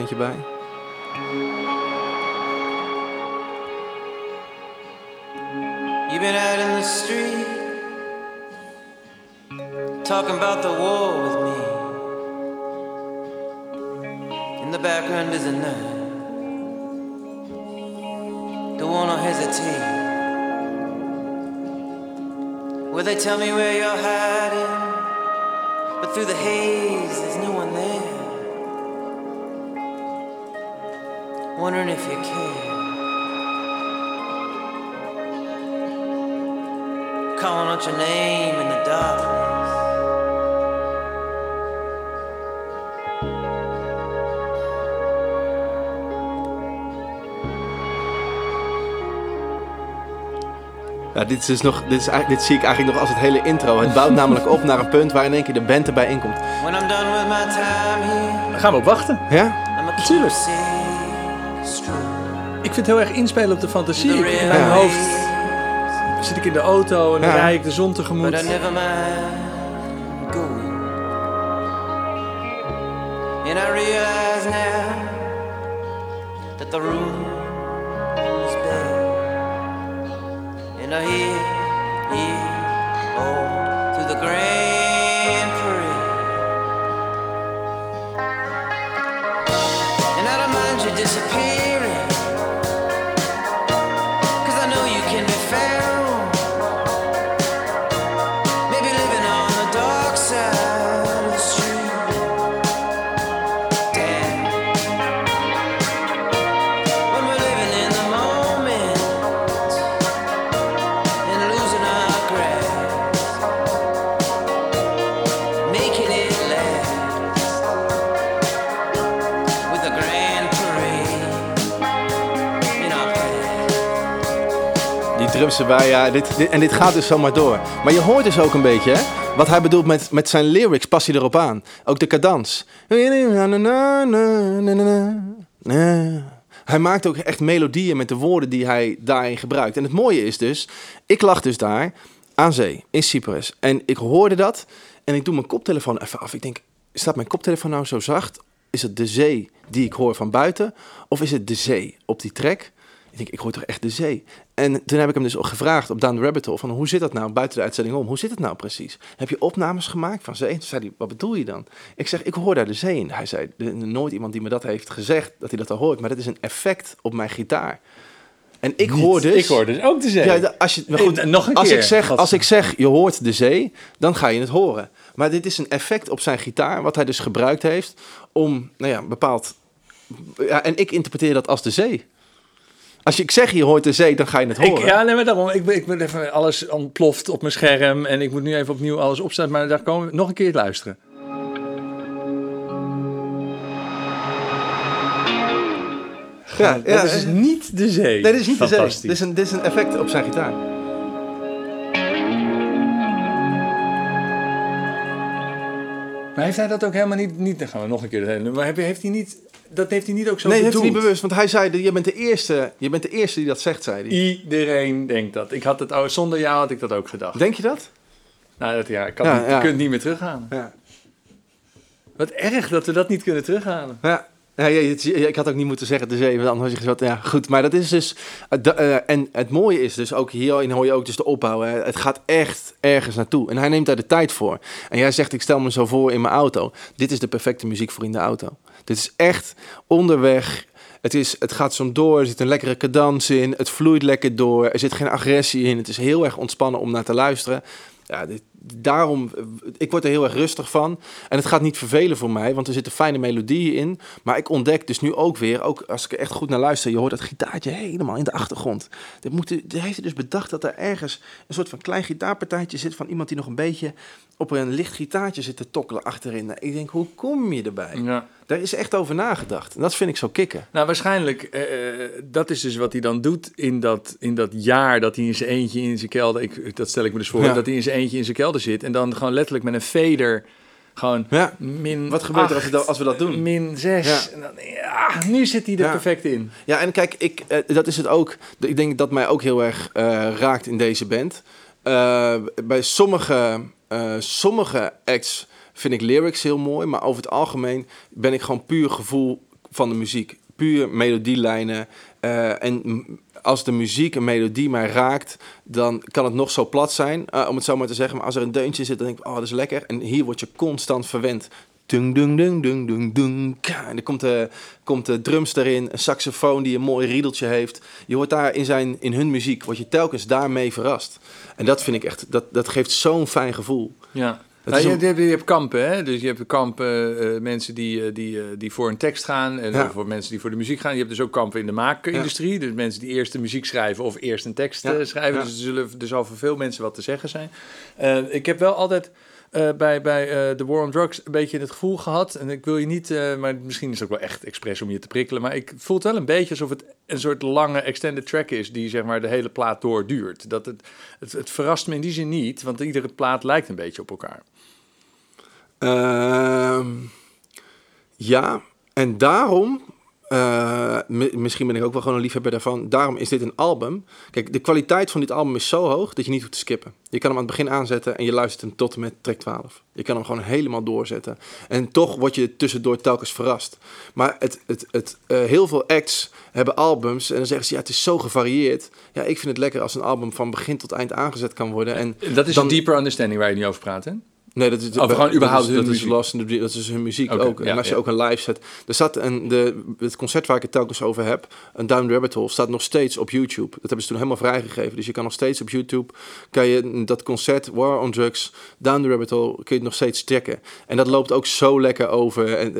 Weer een bij? You've been out in the street talking about the war with me. In the background is a night. Don't wanna hesitate. Will they tell me where you're hiding, but through the haze there's no one there. Wondering if you care. calling out your name in the darkness. Ja, dit, is dus nog, dit, is, dit zie ik eigenlijk nog als het hele intro. Het bouwt namelijk op naar een punt waar in één keer de band erbij inkomt. Dan gaan we op wachten. Ja? I'm a Tuurlijk. strong. Ik vind het heel erg inspelen op de fantasie. Ik- In mijn Ja. hoofd zit ik in de auto en dan Ja. rijd ik de zon But tegemoet. I never mind going. And I realize now that the room ja. Dit, en dit gaat dus zomaar door. Maar je hoort dus ook een beetje, hè? Wat hij bedoelt met, met zijn lyrics, pas hij erop aan. Ook de cadans. Hij maakt ook echt melodieën met de woorden die hij daarin gebruikt. En het mooie is dus, ik lag dus daar aan zee, in Cyprus. En ik hoorde dat en ik doe mijn koptelefoon even af. Ik denk, staat mijn koptelefoon nou zo zacht? Is het de zee die ik hoor van buiten? Of is het de zee op die track? Ik denk, ik hoor toch echt de zee? En toen heb ik hem dus ook gevraagd op Down the Rabbit Hole... van hoe zit dat nou buiten de uitzending om? Hoe zit het nou precies? Heb je opnames gemaakt van zee? Toen zei hij, wat bedoel je dan? Ik zeg, ik hoor daar de zee in. Hij zei, nooit iemand die me dat heeft gezegd... dat hij dat al hoort, maar dat is een effect op mijn gitaar. En ik hoor dus... Ik hoor dus ook de zee. Ja, als je, maar Hey, goed, nog een als keer. Ik zeg, als ik zeg, je hoort de zee, dan ga je het horen. Maar dit is een effect op zijn gitaar, wat hij dus gebruikt heeft om, nou ja, bepaald... Ja, en ik interpreteer dat als de zee. Als je, ik zeg, je hoort de zee, dan ga je het Ik, horen. ja, nee, maar daarom. Ik ben, ik ben even alles ontploft op mijn scherm. En ik moet nu even opnieuw alles opstaan. Maar daar komen we nog een keer luisteren. ja, dat is eh, niet de zee. nee, dit is niet de zee. Dit is, een, dit is een effect op zijn gitaar. Maar heeft hij dat ook helemaal niet... niet dan gaan we nog een keer. Maar heeft hij niet... Dat heeft hij niet ook zo nee, heeft hij bedoeld? niet bewust, want hij zei, je bent, de eerste, je bent de eerste die dat zegt, zei hij. Iedereen denkt dat. Ik had het, oh, zonder jou had ik dat ook gedacht. Denk je dat? Nou, dat, ja, ik kan Ja, niet, ja. je kunt niet meer terughalen. Ja. Wat erg dat we dat niet kunnen terughalen. Ja. Ja, ik had ook niet moeten zeggen de zee, want anders had je gezegd, ja goed. Maar dat is dus, eh, en het mooie is dus ook, hierin hoor je ook dus de opbouw. Hè. Het gaat echt ergens naartoe. En hij neemt daar de tijd voor. En jij zegt, ik stel me zo voor in mijn auto. Dit is de perfecte muziek voor in de auto. Dit is echt onderweg. Het, is, het gaat zo door, er zit een lekkere cadans in, het vloeit lekker door, er zit geen agressie in. Het is heel erg ontspannen om naar te luisteren. Ja, dit, daarom, ik word er heel erg rustig van. En het gaat niet vervelen voor mij, want er zitten fijne melodieën in. Maar ik ontdek dus nu ook weer, ook als ik er echt goed naar luister, je hoort dat gitaartje helemaal in de achtergrond. Dit, moet, dit heeft hij dus bedacht dat er ergens een soort van klein gitaarpartijtje zit van iemand die nog een beetje op een licht gitaartje zit te tokkelen achterin. Nou, Ik denk, hoe kom je erbij? Ja. Daar is echt over nagedacht. En dat vind ik zo kicken. Nou, waarschijnlijk, eh, eh, dat is dus wat hij dan doet in dat, in dat jaar dat hij in zijn eentje in zijn kelder, ik, dat stel ik me dus voor, Ja. dat hij in zijn eentje in zijn kelder zit en dan gewoon letterlijk met een fader gewoon Ja. min Wat gebeurt er als we dat- als we dat doen? Min 6. Ja. En dan, ja, nu zit hij er Ja. perfect in. Ja, en kijk, ik, eh, dat is het ook. Ik denk dat mij ook heel erg eh, raakt in deze band. Eh, bij sommige, sommige acts vind ik lyrics heel mooi, maar over het algemeen ben ik gewoon puur gevoel van de muziek. Puur melodielijnen. En als de muziek een melodie mij raakt, dan kan het nog zo plat zijn, eh, om het zo maar te zeggen. Maar als er een deuntje zit, dan denk ik, oh, dat is lekker. En hier word je constant verwend. Dung, dung, dung, dung, dung, dung. En er komt de, komt de drums erin, een saxofoon die een mooi riedeltje heeft. Je wordt daar in, zijn, in hun muziek, word je telkens daarmee verrast. En dat vind ik echt, dat, dat geeft zo'n fijn gevoel. Ja. Nou, je, hebt, je hebt kampen, hè? dus je hebt kampen eh, mensen die, eh, die, eh, die voor een tekst gaan en Ja. voor mensen die voor de muziek gaan. Je hebt dus ook kampen in de maakindustrie, dus mensen die eerst de muziek schrijven of eerst een tekst Ja. eh, schrijven. Dus er zullen er zal voor veel mensen wat te zeggen zijn. Eh, ik heb wel altijd eh, bij, bij eh, The War on Drugs een beetje het gevoel gehad, en ik wil je niet, eh, maar misschien is het ook wel echt expres om je te prikkelen, maar ik voel het wel een beetje alsof het een soort lange extended track is die zeg maar de hele plaat doorduurt. Dat het, het, het verrast me in die zin niet, want iedere plaat lijkt een beetje op elkaar. Ehm, ja, en daarom, eh, mi- misschien ben ik ook wel gewoon een liefhebber daarvan, daarom is dit een album. Kijk, de kwaliteit van dit album is zo hoog dat je niet hoeft te skippen. Je kan hem aan het begin aanzetten en je luistert hem tot en met track 12. Je kan hem gewoon helemaal doorzetten. En toch word je tussendoor telkens verrast. Maar het, het, het, eh, heel veel acts hebben albums en dan zeggen ze, ja, het is zo gevarieerd. Ja, ik vind het lekker als een album van begin tot eind aangezet kan worden. En Dat is dan- een deeper understanding waar je nu over praat, hè? Nee, dat is Of gewoon dat überhaupt is, hun dat is. Lost in the Dream, dat is hun muziek ook. En ja, als je ja. ook een live set, er staat een de het concert waar ik het telkens over heb, een Down the Rabbit Hole, staat nog steeds op YouTube. Dat hebben ze toen helemaal vrijgegeven, dus je kan nog steeds op YouTube kan je dat concert War on Drugs, Down the Rabbit Hole, kun je het nog steeds checken. En dat loopt ook zo lekker over. En,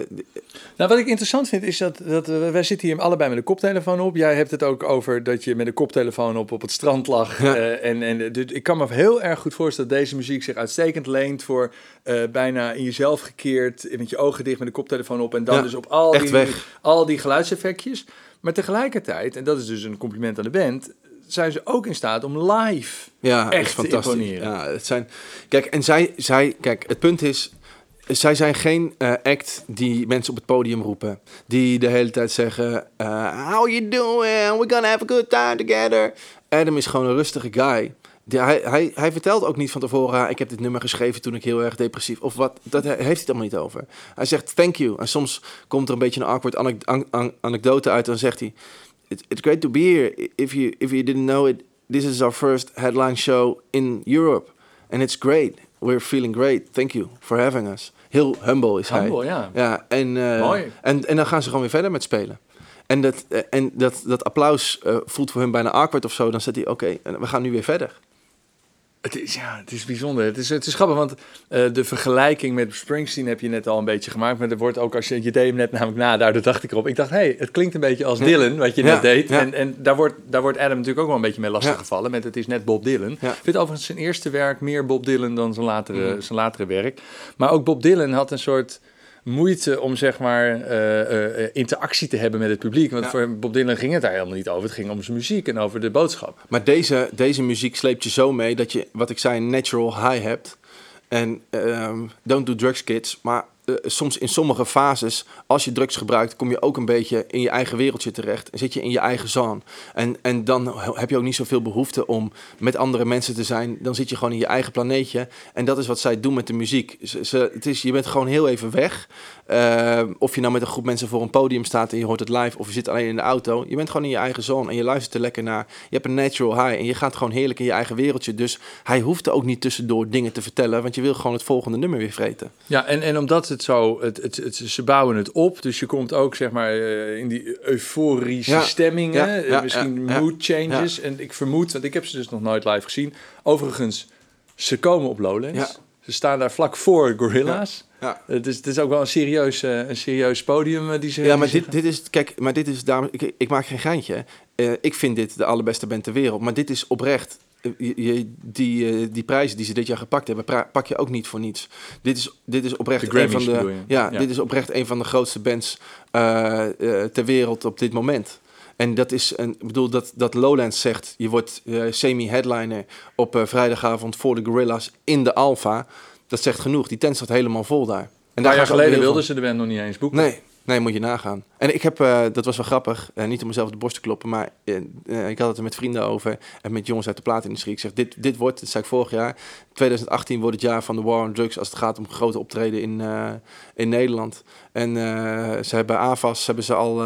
Nou, wat ik interessant vind is dat, dat eh, wij zitten hier allebei met een koptelefoon op. Jij hebt het ook over dat je met een koptelefoon op op het strand lag. Ja. Eh, en en dus ik kan me heel erg goed voorstellen dat deze muziek zich uitstekend leent voor eh, bijna in jezelf gekeerd, met je ogen dicht met een koptelefoon op en dan Ja, dus op al die, weg. al die geluidseffectjes. Maar tegelijkertijd, en dat is dus een compliment aan de band, zijn ze ook in staat om live Ja, Echt echt is fantastisch. imponeren. Ja, het zijn, kijk, en zij, zij, kijk, het punt is, zij zijn geen eh, act die mensen op het podium roepen. Die de hele tijd zeggen, eh, how you doing? We're gonna have a good time together. Adam is gewoon een rustige guy. Die, hij, hij, hij vertelt ook niet van tevoren, "Ah, ik heb dit nummer geschreven toen ik heel erg depressief, of wat, dat he- heeft hij het allemaal niet over. Hij zegt thank you. En soms komt er een beetje een awkward anek- an- an- anekdote uit, dan zegt hij, It, it's great to be here. If you, if you didn't know it, this is our first headline show in Europe. And it's great. We're feeling great. Thank you for having us. Heel humble is hij. Humble, ja. Ja, en, eh, Mooi. En, en dan gaan ze gewoon weer verder met spelen. En dat, eh, en dat, dat applaus eh, voelt voor hun bijna awkward of zo. Dan zegt hij, oké, en we gaan nu weer verder. Het is, ja, het is bijzonder. Het is, het is grappig, want eh, de vergelijking met Springsteen heb je net al een beetje gemaakt. Maar er wordt ook, als je, je deed hem net namelijk na, daardoor dacht ik erop. Ik dacht, hé, hey, het klinkt een beetje als. Dylan, wat je Ja, net deed. ja. En, en daar, wordt, daar wordt Adam natuurlijk ook wel een beetje mee lastig gevallen. Met het is net Bob Dylan. Ik vind overigens zijn eerste werk meer Bob Dylan dan zijn latere, Mhm. zijn latere werk. Maar ook Bob Dylan had een soort moeite om zeg maar eh, eh, interactie te hebben met het publiek. Want Ja. voor Bob Dylan ging het daar helemaal niet over. Het ging om zijn muziek en over de boodschap. Maar deze, deze muziek sleept je zo mee dat je, wat ik zei, een natural high hebt. En ehm, don't do drugs, kids. Maar eh, soms in sommige fases, als je drugs gebruikt, kom je ook een beetje in je eigen wereldje terecht. En zit je in je eigen zone. En, en dan heb je ook niet zoveel behoefte om met andere mensen te zijn. Dan zit je gewoon in je eigen planeetje. En dat is wat zij doen met de muziek. Ze, ze- het is, je bent gewoon heel even weg. Eh, of je nou met een groep mensen voor een podium staat en je hoort het live, of je zit alleen in de auto. Je bent gewoon in je eigen zone en je luistert er lekker naar. Je hebt een natural high en je gaat gewoon heerlijk in je eigen wereldje. Dus hij hoeft er ook niet tussendoor dingen te vertellen, want je wil gewoon het volgende nummer weer vreten. Ja, en, en omdat het zo, het, het, het, ze bouwen het op, dus je komt ook zeg maar eh, in die euforische Ja, stemmingen, ja, eh, ja, misschien mood changes. En ik vermoed, want ik heb ze dus nog nooit live gezien. Overigens, ze komen op Lowlands. Ze staan daar vlak voor Gorilla's. Ja. Het, is, het is ook wel een serieus, eh, een serieus podium eh, die ze. Ja, maar dit, dit is, kijk, maar dit is, daarom, ik, ik maak geen geintje. Eh, ik vind dit de allerbeste band ter wereld, maar dit is oprecht. Je- die, eh, die prijzen die ze dit jaar gepakt hebben, pak je ook niet voor niets. Dit is, dit is oprecht De een van de, ja, Ja. dit is oprecht een van de grootste bands eh, eh, ter wereld op dit moment. En dat is, een, ik bedoel, dat, dat Lowlands zegt, je wordt semi-headliner op vrijdagavond voor de Gorillas in de Alfa. Dat zegt genoeg. Die tent staat helemaal vol daar. En Een paar jaar geleden wilden ze de band nog niet eens boeken. Nee, nee, moet je nagaan. En ik heb, eh, dat was wel grappig, eh, niet om mezelf de borst te kloppen, maar eh, ik had het er met vrienden over en met jongens uit de plaatindustrie. Ik zeg, dit, dit wordt, dat zei ik vorig jaar, 2018 wordt het jaar van de war on drugs als het gaat om grote optreden in, in Nederland. En ze hebben AVAS hebben ze al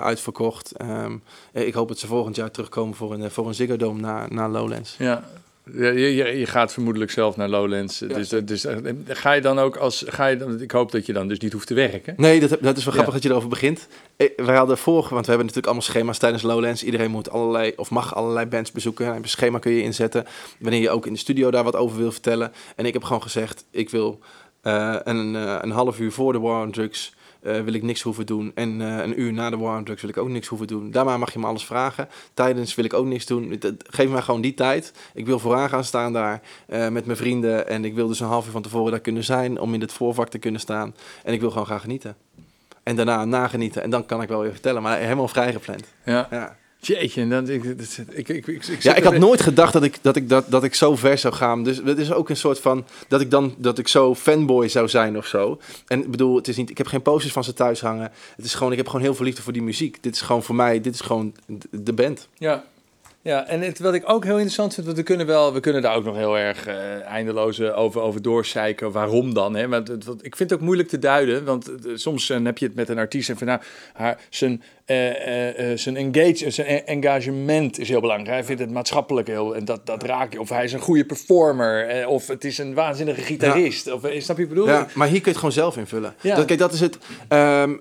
uitverkocht. Ehm, eh, ik hoop dat ze volgend jaar terugkomen voor een, voor een Ziggo Dome na, na Lowlands. Ja. Ja, Je, je, je gaat vermoedelijk zelf naar Lowlands. Dus, eh, dus eh, ga je dan ook als. Ga je dan, ik hoop dat je dan dus niet hoeft te werken. Nee, dat, dat is wel grappig Ja. dat je erover begint. Eh, Wij hadden vorige, want we hebben natuurlijk allemaal schema's tijdens Lowlands. Iedereen moet allerlei, of mag allerlei bands bezoeken. En een schema kun je inzetten. Wanneer je ook in de studio daar wat over wil vertellen. En ik heb gewoon gezegd, ik wil eh, een, een half uur voor de War on Drugs... eh, wil ik niks hoeven doen. En eh, een uur na de War on Drugs wil ik ook niks hoeven doen. Daarna mag je me alles vragen. Tijdens wil ik ook niks doen. Geef mij gewoon die tijd. Ik wil vooraan gaan staan daar eh, met mijn vrienden. En ik wil dus een half uur van tevoren daar kunnen zijn. Om in het voorvak te kunnen staan. En ik wil gewoon gaan genieten. En daarna nagenieten. En dan kan ik wel weer vertellen. Maar helemaal vrijgepland. Ja. Ja, Jeetje, en dan, ik, dat- ik, ik, ik, ik, ja ik had nooit gedacht dat ik, dat, ik, dat, dat ik zo ver zou gaan. Dus het is ook een soort van... Dat ik dan dat ik zo fanboy zou zijn of zo. En ik bedoel, het is niet, ik heb geen posters van ze thuis hangen. Het is gewoon, ik heb gewoon heel veel liefde voor die muziek. Dit is gewoon voor mij, dit is gewoon de band. Ja. Ja, en het, wat ik ook heel interessant vind, want we kunnen, wel, we kunnen daar ook nog heel erg eh, eindeloos eh, over, over doorzeiken. Waarom dan? Hè? Want het, wat, ik vind het ook moeilijk te duiden, want eh, soms heb je het met een artiest en van nou, haar, zijn, zijn, engage, zijn engagement is heel belangrijk. Hij vindt het maatschappelijk heel, en dat, dat raakt je. Of hij is een goede performer, of het is een waanzinnige gitarist. Of, snap je wat ik bedoel? Ja, maar hier kun je het gewoon zelf invullen. Ja. Dat, kijk, dat is het. ehm,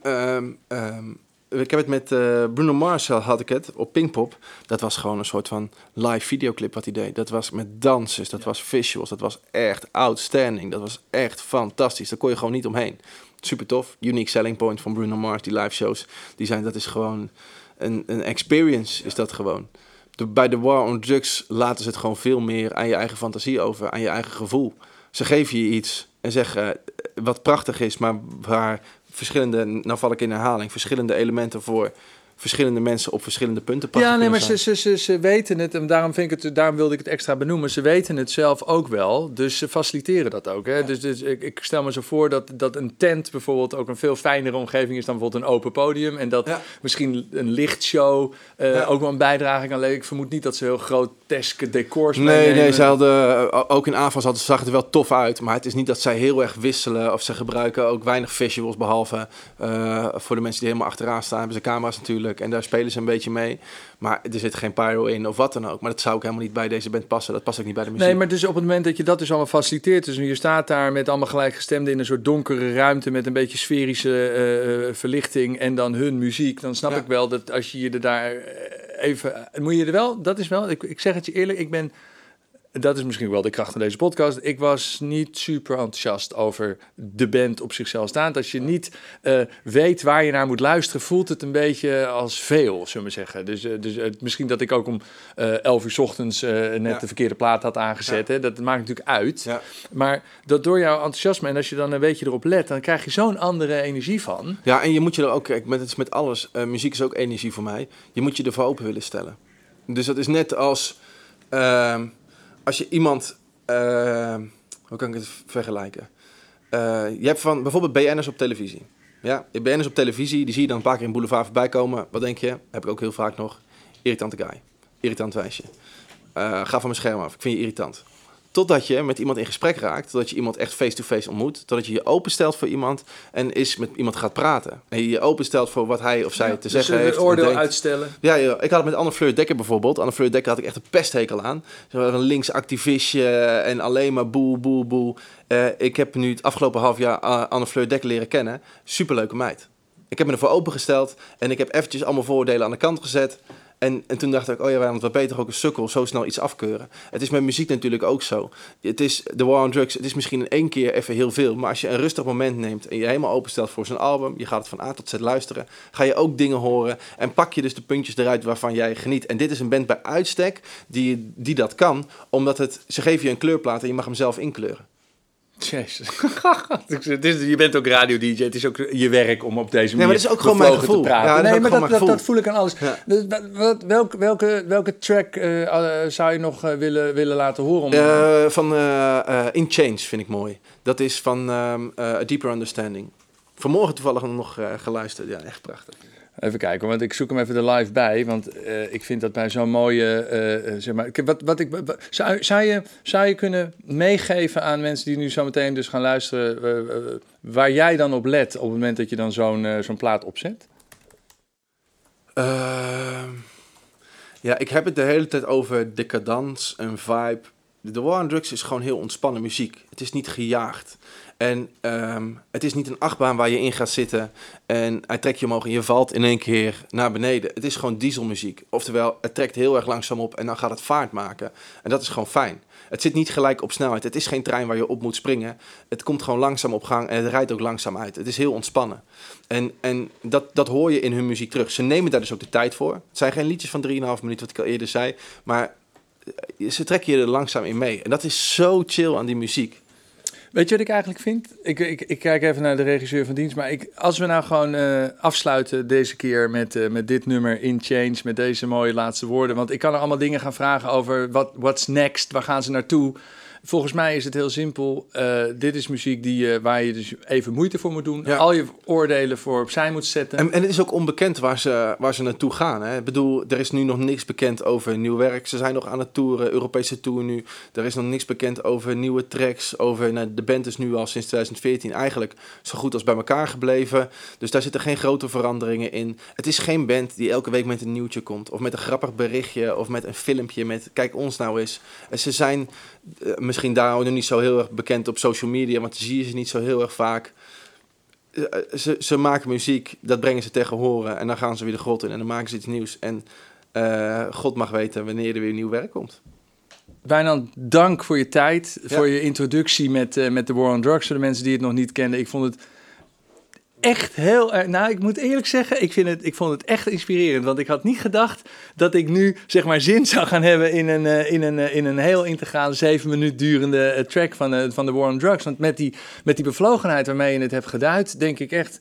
ik heb het met eh, Bruno Mars had ik het op Pinkpop. Dat was gewoon een soort van live videoclip wat hij deed. Dat was met dansers, dat was visuals, dat was echt outstanding. Dat was echt fantastisch. Daar kon je gewoon niet omheen. Super tof. Unique selling point van Bruno Mars, die live shows. Die zijn, dat is gewoon een, een experience, is dat gewoon. De, bij de War on Drugs laten ze het gewoon veel meer aan je eigen fantasie over, aan je eigen gevoel. Ze geven je iets en zeggen wat prachtig is, maar waar verschillende, nou val ik in herhaling, verschillende elementen voor verschillende mensen op verschillende punten prachtig Ja, nee, maar ze, ze, ze, ze weten het en daarom, vind ik het, daarom wilde ik het extra benoemen. Ze weten het zelf ook wel, dus ze faciliteren dat ook. Hè? Dus, dus ik, ik stel me zo voor dat, dat een tent bijvoorbeeld ook een veel fijnere omgeving is dan bijvoorbeeld een open podium. En dat Ja. misschien een lichtshow eh, Ja. ook wel een bijdrage kan leveren. Ik vermoed niet dat ze heel groteske decors Nee, meenemen. nee, ze hadden, eh, ook in aanval hadden- zag het er wel tof uit. Maar het is niet dat zij heel erg wisselen. Of ze gebruiken ook weinig visuals. Behalve eh, voor de mensen die helemaal achteraan staan. Hebben ze camera's natuurlijk. En daar spelen ze een beetje mee. Maar er zit geen pyro in of wat dan ook. Maar dat zou ook helemaal niet bij deze band passen. Dat past ook niet bij de muziek. Nee, maar dus op het moment dat je dat dus allemaal faciliteert, dus je staat daar met allemaal gelijkgestemden in een soort donkere ruimte met een beetje sferische eh, eh, verlichting en dan hun muziek, dan snap Ja. ik wel dat als je je er daar eh, even, moet je er wel, dat is wel, ik, ik zeg het je eerlijk, ik ben, dat is misschien wel de kracht van deze podcast, ik was niet super enthousiast over de band op zichzelf staand. Als je niet eh, weet waar je naar moet luisteren, voelt het een beetje als veel, zullen we zeggen. Dus, eh, dus eh, misschien dat ik ook om eh 11 uur 's ochtends net Ja. de verkeerde plaat had aangezet. Hè? Dat maakt natuurlijk uit. Ja. Maar dat door jouw enthousiasme en als je dan een beetje erop let, dan krijg je zo'n andere energie van. Ja, en je moet je er ook, kijk, met, het is met alles, muziek is ook energie voor mij. Je moet je ervoor open willen stellen. Dus dat is net als, ehm, als je iemand, ehm, hoe kan ik het vergelijken? Eh, je hebt van bijvoorbeeld BN'ers op televisie. Ja, BN'ers op televisie, die zie je dan een paar keer in Boulevard voorbij komen. Wat denk je? Heb ik ook heel vaak nog. Irritante guy. Irritant wijsje. Eh, ga van mijn scherm af. Ik vind je irritant. Totdat je met iemand in gesprek raakt, totdat je iemand echt face-to-face ontmoet, totdat je je openstelt voor iemand en is met iemand gaat praten. En je je openstelt voor wat hij of zij te dus zeggen heeft. oordeel denkt. uitstellen. Ja, ik had het met Anne Fleur Dekker bijvoorbeeld. Anne Fleur Dekker had ik echt een pesthekel aan. Zo Een links activistje en alleen maar boel, boel, boel. Eh, ik heb nu het afgelopen half jaar eh, Anne Fleur Dekker leren kennen. Superleuke meid. Ik heb me ervoor opengesteld en ik heb eventjes allemaal voordelen aan de kant gezet. En, en toen dacht ik, oh ja, want wat beter ook een sukkel, zo snel iets afkeuren. Het is met muziek natuurlijk ook zo. Het is de war on drugs, het is misschien in één keer even heel veel. Maar als je een rustig moment neemt en je helemaal openstelt voor zo'n album, je gaat het van A tot Z luisteren, ga je ook dingen horen en pak je dus de puntjes eruit waarvan jij geniet. En dit is een band bij uitstek die, die dat kan, omdat het, ze geven je een kleurplaat en je mag hem zelf inkleuren. Jezus. Je bent ook radio-dj. Het is ook je werk om op deze manier maar het is ook gewoon mijn bevlogen te gevoel. praten. Ja, nee, maar dat, mijn dat, dat gevoel. voel ik aan alles. Ja. Dus wat, wat- welke, welke, welke track eh, eh, zou je nog eh, willen, willen laten horen? Om, Eh, van eh, eh, In Change vind ik mooi. Dat is van ehm, eh, A Deeper Understanding. Vanmorgen toevallig nog eh, geluisterd. Ja, echt prachtig. Even kijken, want ik zoek hem even er live bij. Want eh, ik vind dat bij zo'n mooie. eh, eh, zeg maar, wat, wat ik, zou, zou, je, zou je kunnen meegeven aan mensen die nu zo meteen dus gaan luisteren. waar jij dan op let op het moment dat je dan zo'n zo'n plaat opzet? Ehm, ja, ik heb het de hele tijd over decadans en vibe. De War on Drugs is gewoon heel ontspannen muziek. Het is niet gejaagd. En ehm, het is niet een achtbaan waar je in gaat zitten en hij trekt je omhoog en je valt in één keer naar beneden. Het is gewoon dieselmuziek. Oftewel, het trekt heel erg langzaam op en dan gaat het vaart maken. En dat is gewoon fijn. Het zit niet gelijk op snelheid. Het is geen trein waar je op moet springen. Het komt gewoon langzaam op gang en het rijdt ook langzaam uit. Het is heel ontspannen. En, en dat, dat hoor je in hun muziek terug. Ze nemen daar dus ook de tijd voor. Het zijn geen liedjes van 3,5 minuten, wat ik al eerder zei. Maar eh, ze trekken je er langzaam in mee. En dat is zo chill aan die muziek. Weet je wat ik eigenlijk vind? Ik, ik, ik kijk even naar de regisseur van dienst. Maar ik, als we nou gewoon eh, afsluiten deze keer met, eh, met dit nummer In Change, met deze mooie laatste woorden. Want ik kan er allemaal dingen gaan vragen over wat what's next, waar gaan ze naartoe. Volgens mij is het heel simpel. Eh, dit is muziek die, waar je dus even moeite voor moet doen. Ja. Al je oordelen voor opzij moet zetten. En, en het is ook onbekend waar ze, waar ze naartoe gaan. Hè. Ik bedoel, er is nu nog niks bekend over nieuw werk. Ze zijn nog aan het toeren, Europese tour nu. Er is nog niks bekend over nieuwe tracks. Over, nou, de band is nu al sinds 2014 eigenlijk zo goed als bij elkaar gebleven. Dus daar zitten geen grote veranderingen in. Het is geen band die elke week met een nieuwtje komt. Of met een grappig berichtje. Of met een filmpje met kijk ons nou eens. En ze zijn misschien daarom nog niet zo heel erg bekend op social media. Want dan zie je ze niet zo heel erg vaak. Eh, eh, ze, ze maken muziek, dat brengen ze tegen horen. En dan gaan ze weer de grot in en dan maken ze iets nieuws. En eh, God mag weten wanneer er weer nieuw werk komt. Wijnand, dank voor je tijd, Ja. voor je introductie met, eh, met de War on Drugs. Voor de mensen die het nog niet kenden. Ik vond het echt heel erg... Nou, ik moet eerlijk zeggen, ik, vind het, ik vond het echt inspirerend. Want ik had niet gedacht dat ik nu, zeg maar, zin zou gaan hebben... in een, eh, in een, eh, in een heel integrale, zeven minuut durende eh, track van, van de War on Drugs. Want met die, met die bevlogenheid waarmee je het hebt geduid... denk ik echt,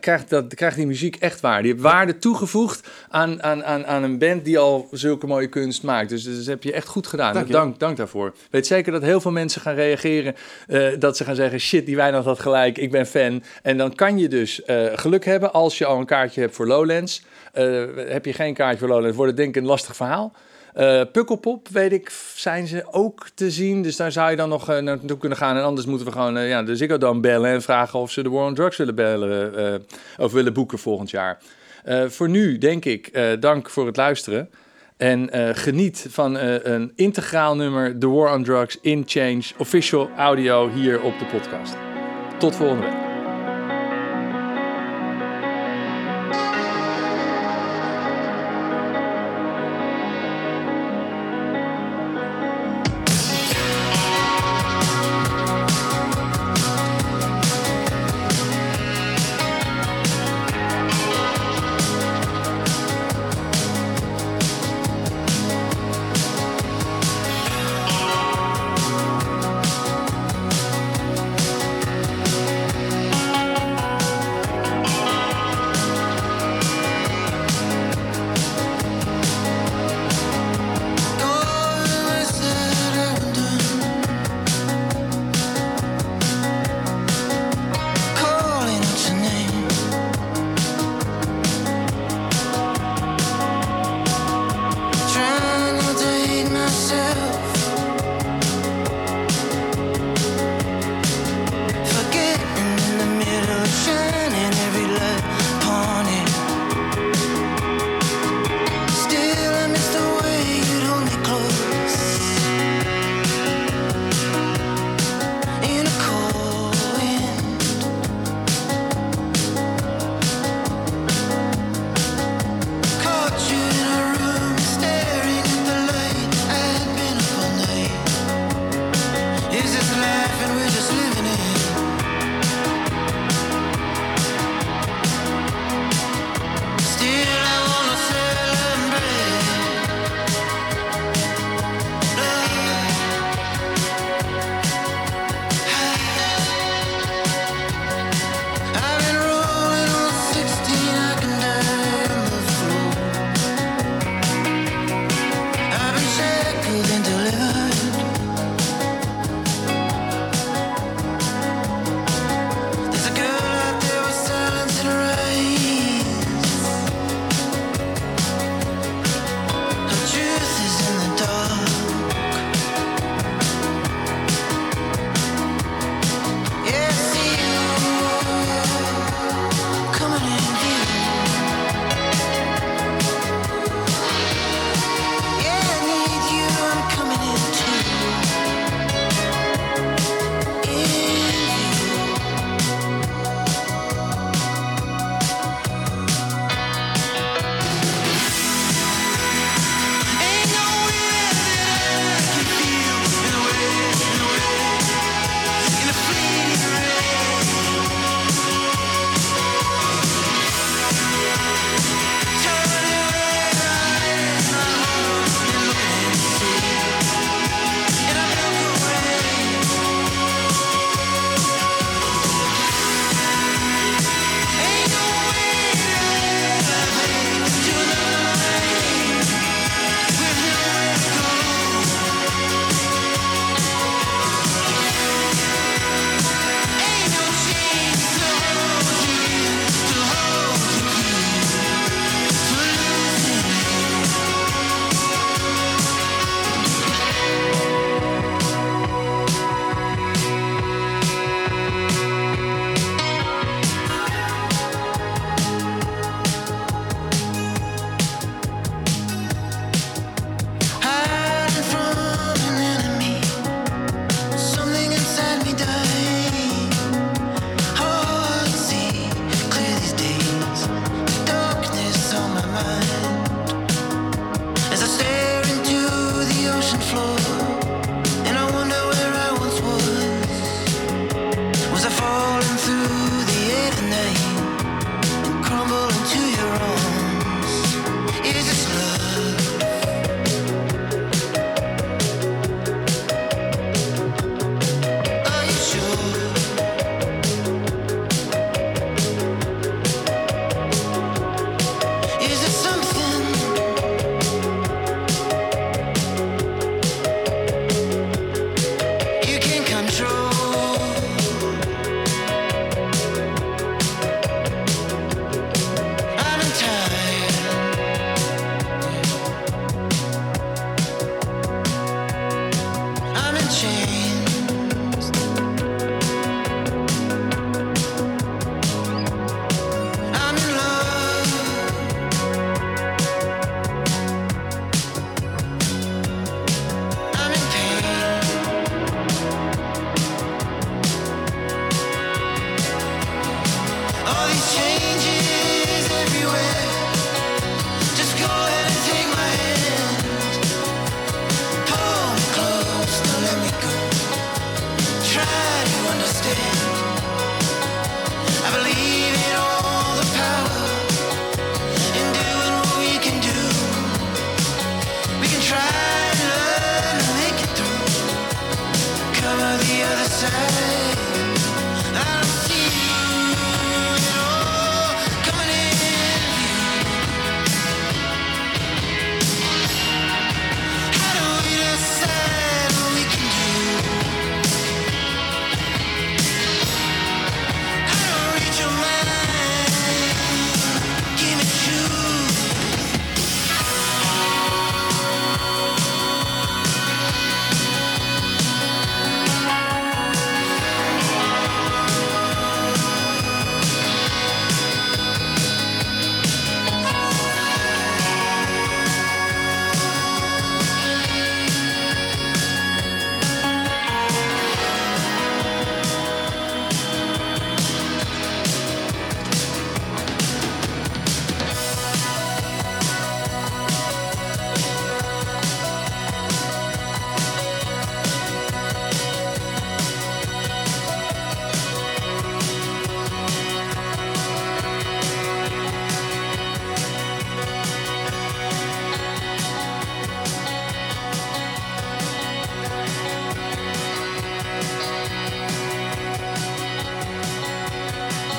krijgt, dat, krijgt die muziek echt waarde. Die heeft waarde toegevoegd aan, aan, aan, aan een band die al zulke mooie kunst maakt. Dus, dus dat heb je echt goed gedaan. Dank je. Dank, dank daarvoor. Ik weet zeker dat heel veel mensen gaan reageren. dat ze gaan zeggen: shit, die Wijnand had gelijk, ik ben fan. En dan kan je dus eh, geluk hebben als je al een kaartje hebt voor Lowlands. Eh, heb je geen kaartje voor Lowlands, wordt het denk ik een lastig verhaal. Eh Pukkelpop, weet ik, zijn ze ook te zien. Dus daar zou je dan nog eh, naartoe kunnen gaan. En anders moeten we gewoon ja, de Ziggo Dome bellen... en vragen of ze de War on Drugs willen bellen... of willen boeken volgend jaar. Voor nu, denk ik, dank voor het luisteren. En geniet van een integraal nummer... The War on Drugs in Change, official audio hier op de podcast. Tot volgende week.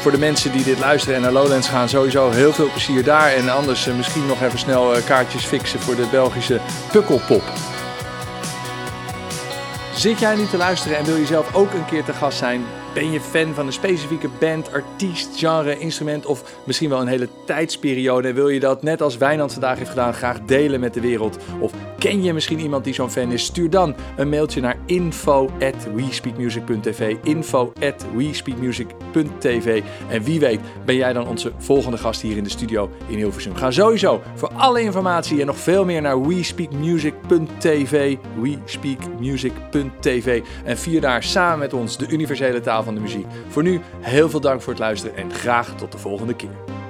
Voor de mensen die dit luisteren en naar Lowlands gaan, sowieso heel veel plezier daar. En anders eh, misschien nog even snel eh, kaartjes fixen voor de Belgische Pukkelpop. Zit jij nu te luisteren en wil je zelf ook een keer te gast zijn? Ben je fan van een specifieke band, artiest, genre, instrument of misschien wel een hele tijdsperiode? En wil je dat net als Wijnand vandaag heeft gedaan graag delen met de wereld? Of ken je misschien iemand die zo'n fan is? Stuur dan een mailtje naar info at En wie weet ben jij dan onze volgende gast hier in de studio in Hilversum. Ga sowieso voor alle informatie en nog veel meer naar wespeakmusic.tv wespeakmusic.tv En vier daar samen met ons de universele taal van de muziek. Voor nu heel veel dank voor het luisteren en graag tot de volgende keer.